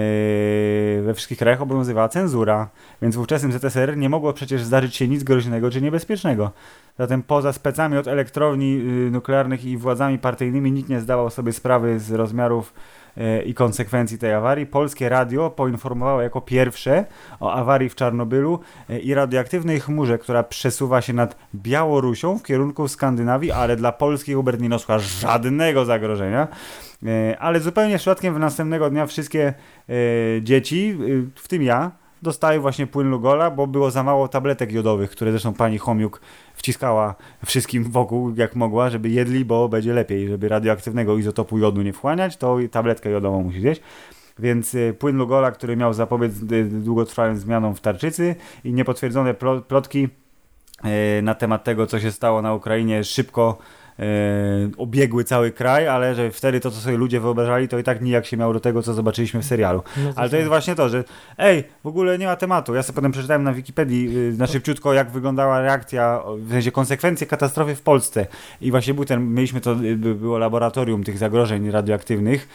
we wszystkich krajach obowiązywała cenzura, więc w ówczesnym ZSRR nie mogło przecież zdarzyć się nic groźnego czy niebezpiecznego. Zatem poza specami od elektrowni yy, nuklearnych i władzami partyjnymi nikt nie zdawał sobie sprawy z rozmiarów i konsekwencji tej awarii. Polskie radio poinformowało jako pierwsze o awarii w Czarnobylu e, i radioaktywnej chmurze, która przesuwa się nad Białorusią w kierunku Skandynawii, ale dla Polski Hubert nie niosła żadnego zagrożenia. E, Ale zupełnie przypadkiem w następnego dnia wszystkie e, dzieci, w tym ja, dostały właśnie płyn Lugola, bo było za mało tabletek jodowych, które zresztą pani Chomiuk wciskała wszystkim wokół jak mogła, żeby jedli, bo będzie lepiej, żeby radioaktywnego izotopu jodu nie wchłaniać, to tabletkę jodową musi zjeść. Więc y, płyn Lugola, który miał zapobiec y, długotrwałym zmianom w tarczycy i niepotwierdzone plo- plotki y, na temat tego, co się stało na Ukrainie, szybko obiegły cały kraj, ale że wtedy to, co sobie ludzie wyobrażali, to i tak nijak się miało do tego, co zobaczyliśmy w serialu. No Ale to jest właśnie to, że ej, w ogóle nie ma tematu. Ja sobie potem przeczytałem na Wikipedii yy, na szybciutko, jak wyglądała reakcja, w sensie konsekwencje katastrofy w Polsce. I właśnie był ten, mieliśmy to, y, by- było laboratorium tych zagrożeń radioaktywnych,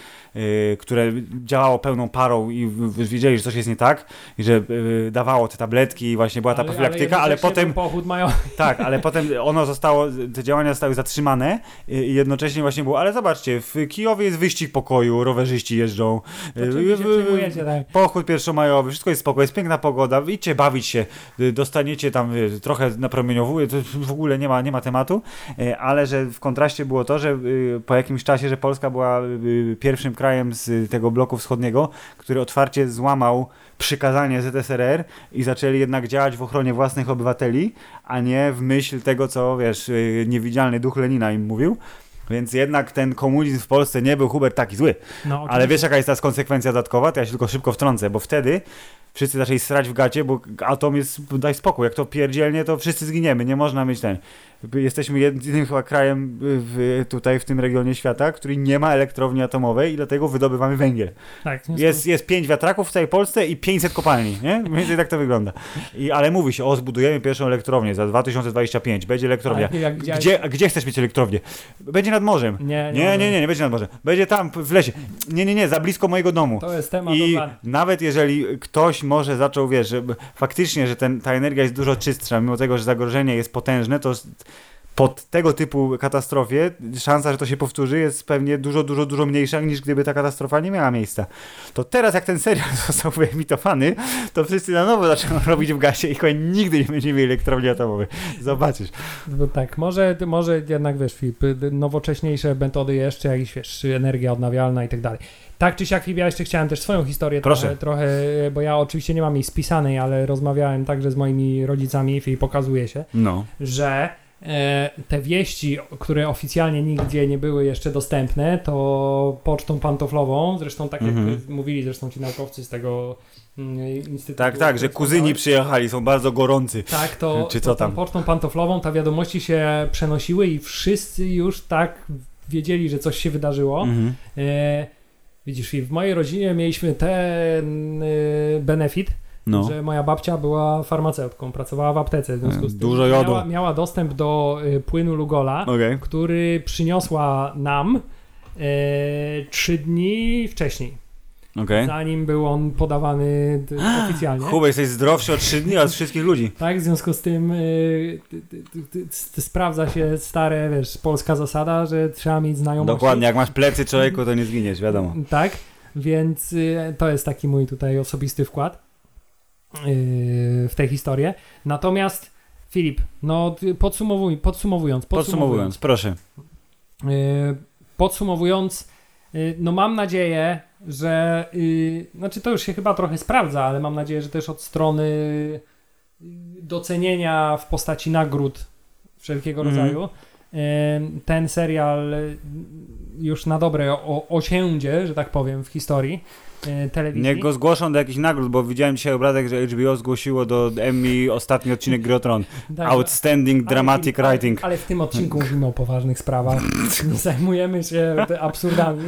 które działało pełną parą i wiedzieli, że coś jest nie tak i że yy, dawało te tabletki i właśnie była ta profilaktyka, ale, jednocześnie potem pochód mają... tak, ale potem ono zostało, te działania zostały zatrzymane i jednocześnie właśnie było, ale zobaczcie, w Kijowie jest wyścig pokoju, rowerzyści jeżdżą, y, y, tak? pochód pierwszomajowy, wszystko jest spoko, jest piękna pogoda, idźcie bawić się, y, dostaniecie tam y, trochę napromieniowuje, to w ogóle nie ma, nie ma tematu, y, ale że w kontraście było to, że y, po jakimś czasie, że Polska była y, pierwszym krajem z tego bloku wschodniego, który otwarcie złamał przykazanie ZSRR i zaczęli jednak działać w ochronie własnych obywateli, a nie w myśl tego, co wiesz, y, niewidzialny duch Lenina im mówił. Więc jednak ten komunizm w Polsce nie był Hubert taki zły. No, Ale wiesz jaka jest teraz konsekwencja dodatkowa? To ja się tylko szybko wtrącę, bo wtedy wszyscy zaczęli srać w gacie, bo atom jest, daj spokój, jak to pierdzielnie, to wszyscy zginiemy, nie można mieć ten. Jesteśmy jedynym chyba krajem w, tutaj w tym regionie świata, który nie ma elektrowni atomowej i dlatego wydobywamy węgiel. Tak, nie Jest, jest pięć wiatraków w całej Polsce i 500 kopalni, nie? Mniej więcej tak to wygląda. I, ale mówi się, o zbudujemy pierwszą elektrownię za 2025, będzie elektrownia. Jak Gdzie, gdzie chcesz mieć elektrownię? Będzie nad morzem. Nie, Nie, nie, nie, nie będzie nad morzem. Będzie tam w lesie. Nie, nie, nie, za blisko mojego domu. To jest temat I nawet jeżeli ktoś może zaczął, wiesz, że faktycznie, że ten, ta energia jest dużo czystsza, mimo tego, że zagrożenie jest potężne, to pod tego typu katastrofie szansa, że to się powtórzy jest pewnie dużo, dużo, dużo mniejsza niż gdyby ta katastrofa nie miała miejsca. To teraz jak ten serial został wyemitowany, to wszyscy na nowo zaczęną robić w gasie i chyba nigdy nie będziemy mieli elektrowni atomowej. Zobaczysz. No tak, może, może jednak wiesz, Filip, nowocześniejsze metody jeszcze, jakieś wiesz, energia odnawialna i tak dalej. Tak czy siak, Filip, ja jeszcze chciałem też swoją historię trochę, trochę, bo ja oczywiście nie mam jej spisanej, ale rozmawiałem także z moimi rodzicami i pokazuje się, No. że te wieści, które oficjalnie nigdzie nie były jeszcze dostępne, to pocztą pantoflową, zresztą tak jak Mhm. mówili zresztą ci naukowcy z tego mm, Instytutu... Tak, tak, że kuzyni przyjechali, są bardzo gorący. Tak, to, Czy to co tą tam? pocztą pantoflową ta wiadomości się przenosiły i wszyscy już tak wiedzieli, że coś się wydarzyło. Mhm. E, widzisz, i w mojej rodzinie mieliśmy ten e, benefit, No. że moja babcia była farmaceutką, pracowała w aptece, w związku z tym Dużo jodu. Miała, miała dostęp do e, płynu Lugola, Okej. który przyniosła nam e, trzy dni wcześniej. Okej. zanim był on podawany oficjalnie. Hubert, jesteś zdrowszy o 3 dni od wszystkich ludzi. Tak, w związku z tym y, sprawdza się stare, wiesz, polska zasada, że trzeba mieć znajomości. Dokładnie, jak masz plecy człowieku, to nie zginiesz, wiadomo. Tak, więc y, to jest taki mój tutaj osobisty wkład y, w tę historię. Natomiast Filip, no podsumowuj, podsumowując, Podsumowując, proszę. Y, Podsumowując, y, no mam nadzieję, że. y, Znaczy, to już się chyba trochę sprawdza, ale mam nadzieję, że też od strony docenienia w postaci nagród wszelkiego Mhm. rodzaju ten serial już na dobre osiędzie, że tak powiem, w historii telewizji. Niech go zgłoszą do jakichś nagród, bo widziałem dzisiaj obrazek, że HBO zgłosiło do Emmy ostatni odcinek Gry Tron. Tak, Outstanding ale Dramatic ale- Writing. Ale w tym odcinku mówimy o poważnych sprawach. Zajmujemy się absurdami.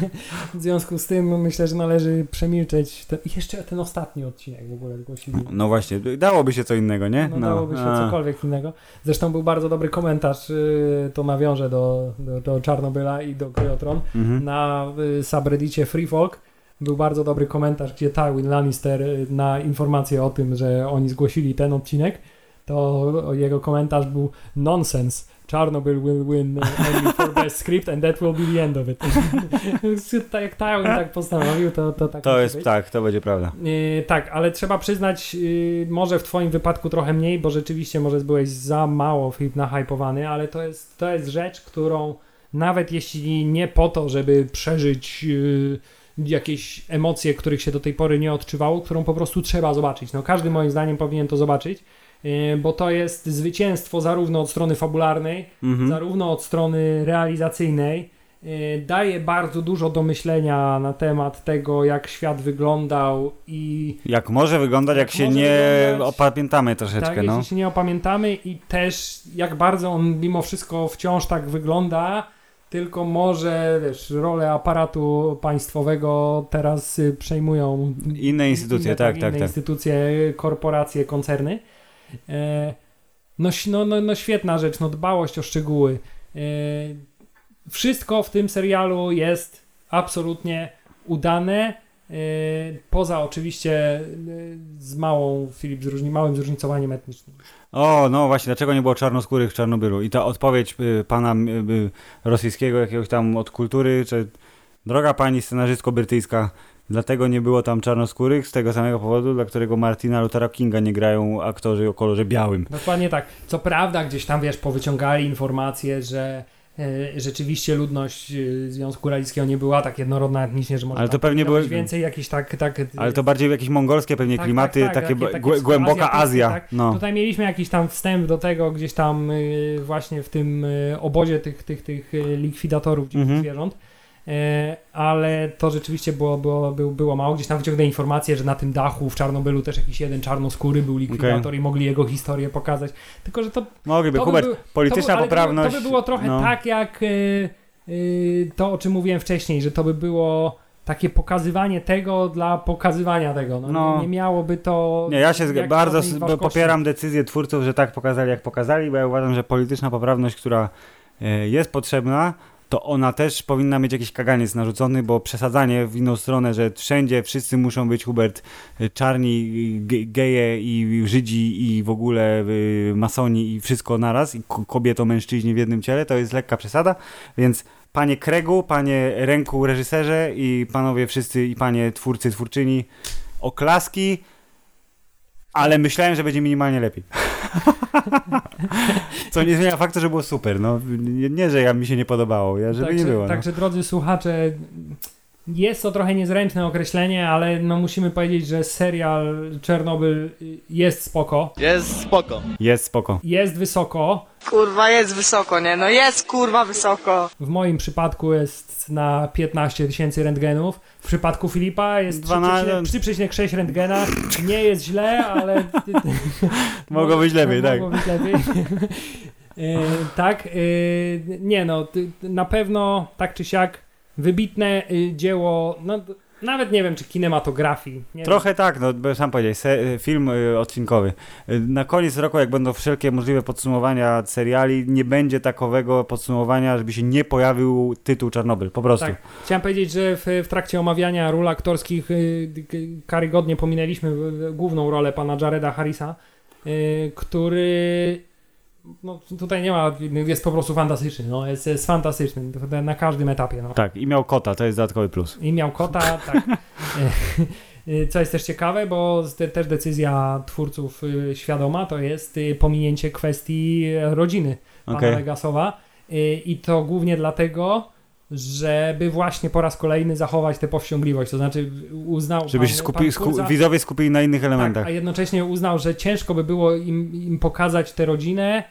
W związku z tym myślę, że należy przemilczeć. Ten, jeszcze ten ostatni odcinek w ogóle zgłosili. No właśnie, dałoby się co innego, nie? No, dałoby się a. cokolwiek innego. Zresztą był bardzo dobry komentarz, yy, to nawiążę do, do, do Czarnobyla i do Kryotron. Mhm. Na y, subreddicie Free Folk był bardzo dobry komentarz, gdzie Tywin Lannister y, na informację o tym, że oni zgłosili ten odcinek, to jego komentarz był nonsense. Chernobyl will win Emmy for best script and that will be the end of it. tak jak Tywin tak postanowił, to, to tak To jest, być. tak, to będzie prawda. Yy, tak, ale trzeba przyznać, yy, może w twoim wypadku trochę mniej, bo rzeczywiście może byłeś za mało nahypowany, ale to jest, to jest rzecz, którą nawet jeśli nie po to, żeby przeżyć yy, jakieś emocje, których się do tej pory nie odczuwało, którą po prostu trzeba zobaczyć. No każdy moim zdaniem powinien to zobaczyć, yy, bo to jest zwycięstwo zarówno od strony fabularnej, Mhm. zarówno od strony realizacyjnej. y, Daje bardzo dużo do myślenia na temat tego, jak świat wyglądał i Jak może wyglądać, jak, Jak się nie wyglądać. opamiętamy troszeczkę, tak, no. jeśli się nie opamiętamy i też jak bardzo on mimo wszystko wciąż tak wygląda, tylko może, wiesz, rolę aparatu państwowego teraz y, przejmują Inne instytucje, inne, tak, inne tak, tak. instytucje, korporacje, koncerny. E, no, no, no, no świetna rzecz, no dbałość o szczegóły. E, wszystko w tym serialu jest absolutnie udane. E, Poza oczywiście e, z małą, Filip, zróżni, małym zróżnicowaniem etnicznym. O, no właśnie, dlaczego nie było czarnoskórych w Czarnobylu? I ta odpowiedź y, pana y, y, rosyjskiego jakiegoś tam od kultury, czy droga pani scenarzystko brytyjska, dlatego nie było tam czarnoskórych z tego samego powodu, dla którego Martina Luthera Kinga nie grają aktorzy o kolorze białym. Dokładnie tak. Co prawda gdzieś tam, wiesz, powyciągali informacje, że rzeczywiście ludność e, Związku Radzieckiego nie była tak jednorodna etnicznie, że może Ale to pewnie były- więcej jakichś tak, tak Ale to bardziej jakieś mongolskie pewnie Tak, klimaty, tak, tak, takie, takie- takie głę- głęboka Azja. tak. No. Tutaj mieliśmy jakiś tam wstęp do tego, gdzieś tam właśnie w tym obozie tych, tych, tych likwidatorów dzikich Mhm. zwierząt. E, ale to rzeczywiście było, było, było, mało. Gdzieś tam wyciągnę informację, że na tym dachu w Czarnobylu też jakiś jeden czarnoskóry był likwidator i mogli jego historię pokazać. Tylko, że to, Mogliby, to by Hubert, był- polityczna to by, poprawność. To by, by było trochę no. tak jak y, y, to, o czym mówiłem wcześniej, że to by było takie pokazywanie tego dla pokazywania tego. No, No. Nie, nie miałoby to... Nie, ja się bardzo popieram decyzję twórców, że tak pokazali, jak pokazali, bo ja uważam, że polityczna poprawność, która e, jest potrzebna, to ona też powinna mieć jakiś kaganiec narzucony, bo przesadzanie w inną stronę, że wszędzie wszyscy muszą być, Hubert, e, czarni, ge- geje i Żydzi i w ogóle e, masoni i wszystko naraz, i ko- kobieto, mężczyźni w jednym ciele, to jest lekka przesada, więc panie Kregu, panie ręku reżyserze i panowie wszyscy i panie twórcy, twórczyni, oklaski, ale myślałem, że będzie minimalnie lepiej. Co nie zmienia faktu, że było super. No, nie, nie, że ja mi się nie podobało, ja, żeby także, nie było. No. Także drodzy słuchacze, jest to trochę niezręczne określenie, ale no musimy powiedzieć, że serial Czernobyl jest spoko, Jest spoko. Jest spoko. jest wysoko. Kurwa, jest wysoko, nie? No jest kurwa wysoko. W moim przypadku jest na 15 tysięcy rentgenów. W przypadku Filipa jest 12. 3,6 3,6 rentgena. Nie jest źle, ale... Mogło być lepiej, tak. Mogło być lepiej. E, tak, e, nie no, na pewno tak czy siak wybitne e, dzieło, no Nawet nie wiem, czy kinematografii. Trochę tak, no sam powiedziałeś, se, film y, odcinkowy. Y, Na koniec roku, jak będą wszelkie możliwe podsumowania seriali, nie będzie takowego podsumowania, żeby się nie pojawił tytuł Czarnobyl, po prostu. Tak. Chciałem powiedzieć, że w, w trakcie omawiania ról aktorskich y, karygodnie pominęliśmy y, główną rolę pana Jareda Harrisa, y, który no, tutaj nie ma, jest po prostu fantastyczny, no, jest, jest fantastyczny na każdym etapie. No. Tak, i miał kota, to jest dodatkowy plus. I miał kota, tak. Y, Co jest też ciekawe, bo te, też decyzja twórców y, świadoma to jest y, pominięcie kwestii rodziny pana. Legasowa Y, i to głównie dlatego, żeby właśnie po raz kolejny zachować tę powściągliwość, to znaczy uznał Żeby pan, się skupi, pan sku, widzowie skupili na innych tak, elementach. a jednocześnie uznał, że ciężko by było im, im pokazać tę rodzinę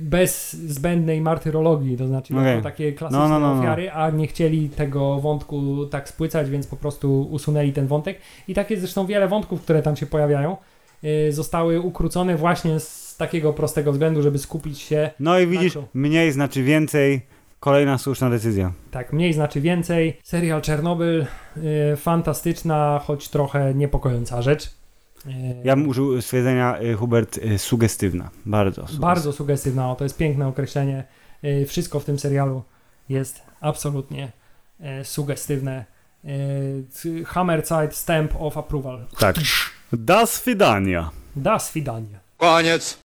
bez zbędnej martyrologii, to znaczy Okej. jako takie klasyczne No, no, no, no. ofiary, a nie chcieli tego wątku tak spłycać, więc po prostu usunęli ten wątek. I tak jest zresztą wiele wątków, które tam się pojawiają, y, zostały ukrócone właśnie z takiego prostego względu, żeby skupić się, No i widzisz, mniej znaczy więcej, kolejna słuszna decyzja. tak, mniej znaczy więcej. Serial Czernobyl, y, fantastyczna, choć trochę niepokojąca rzecz. Y, Ja bym użył stwierdzenia, y, Hubert, y, sugestywna. Bardzo sugestywna. Bardzo sugestywna, o, to jest piękne określenie. Y, Wszystko w tym serialu jest absolutnie sugestywne. Hammerzeit Stamp of Approval. Tak. Das Fidania. Das Widanie. Koniec.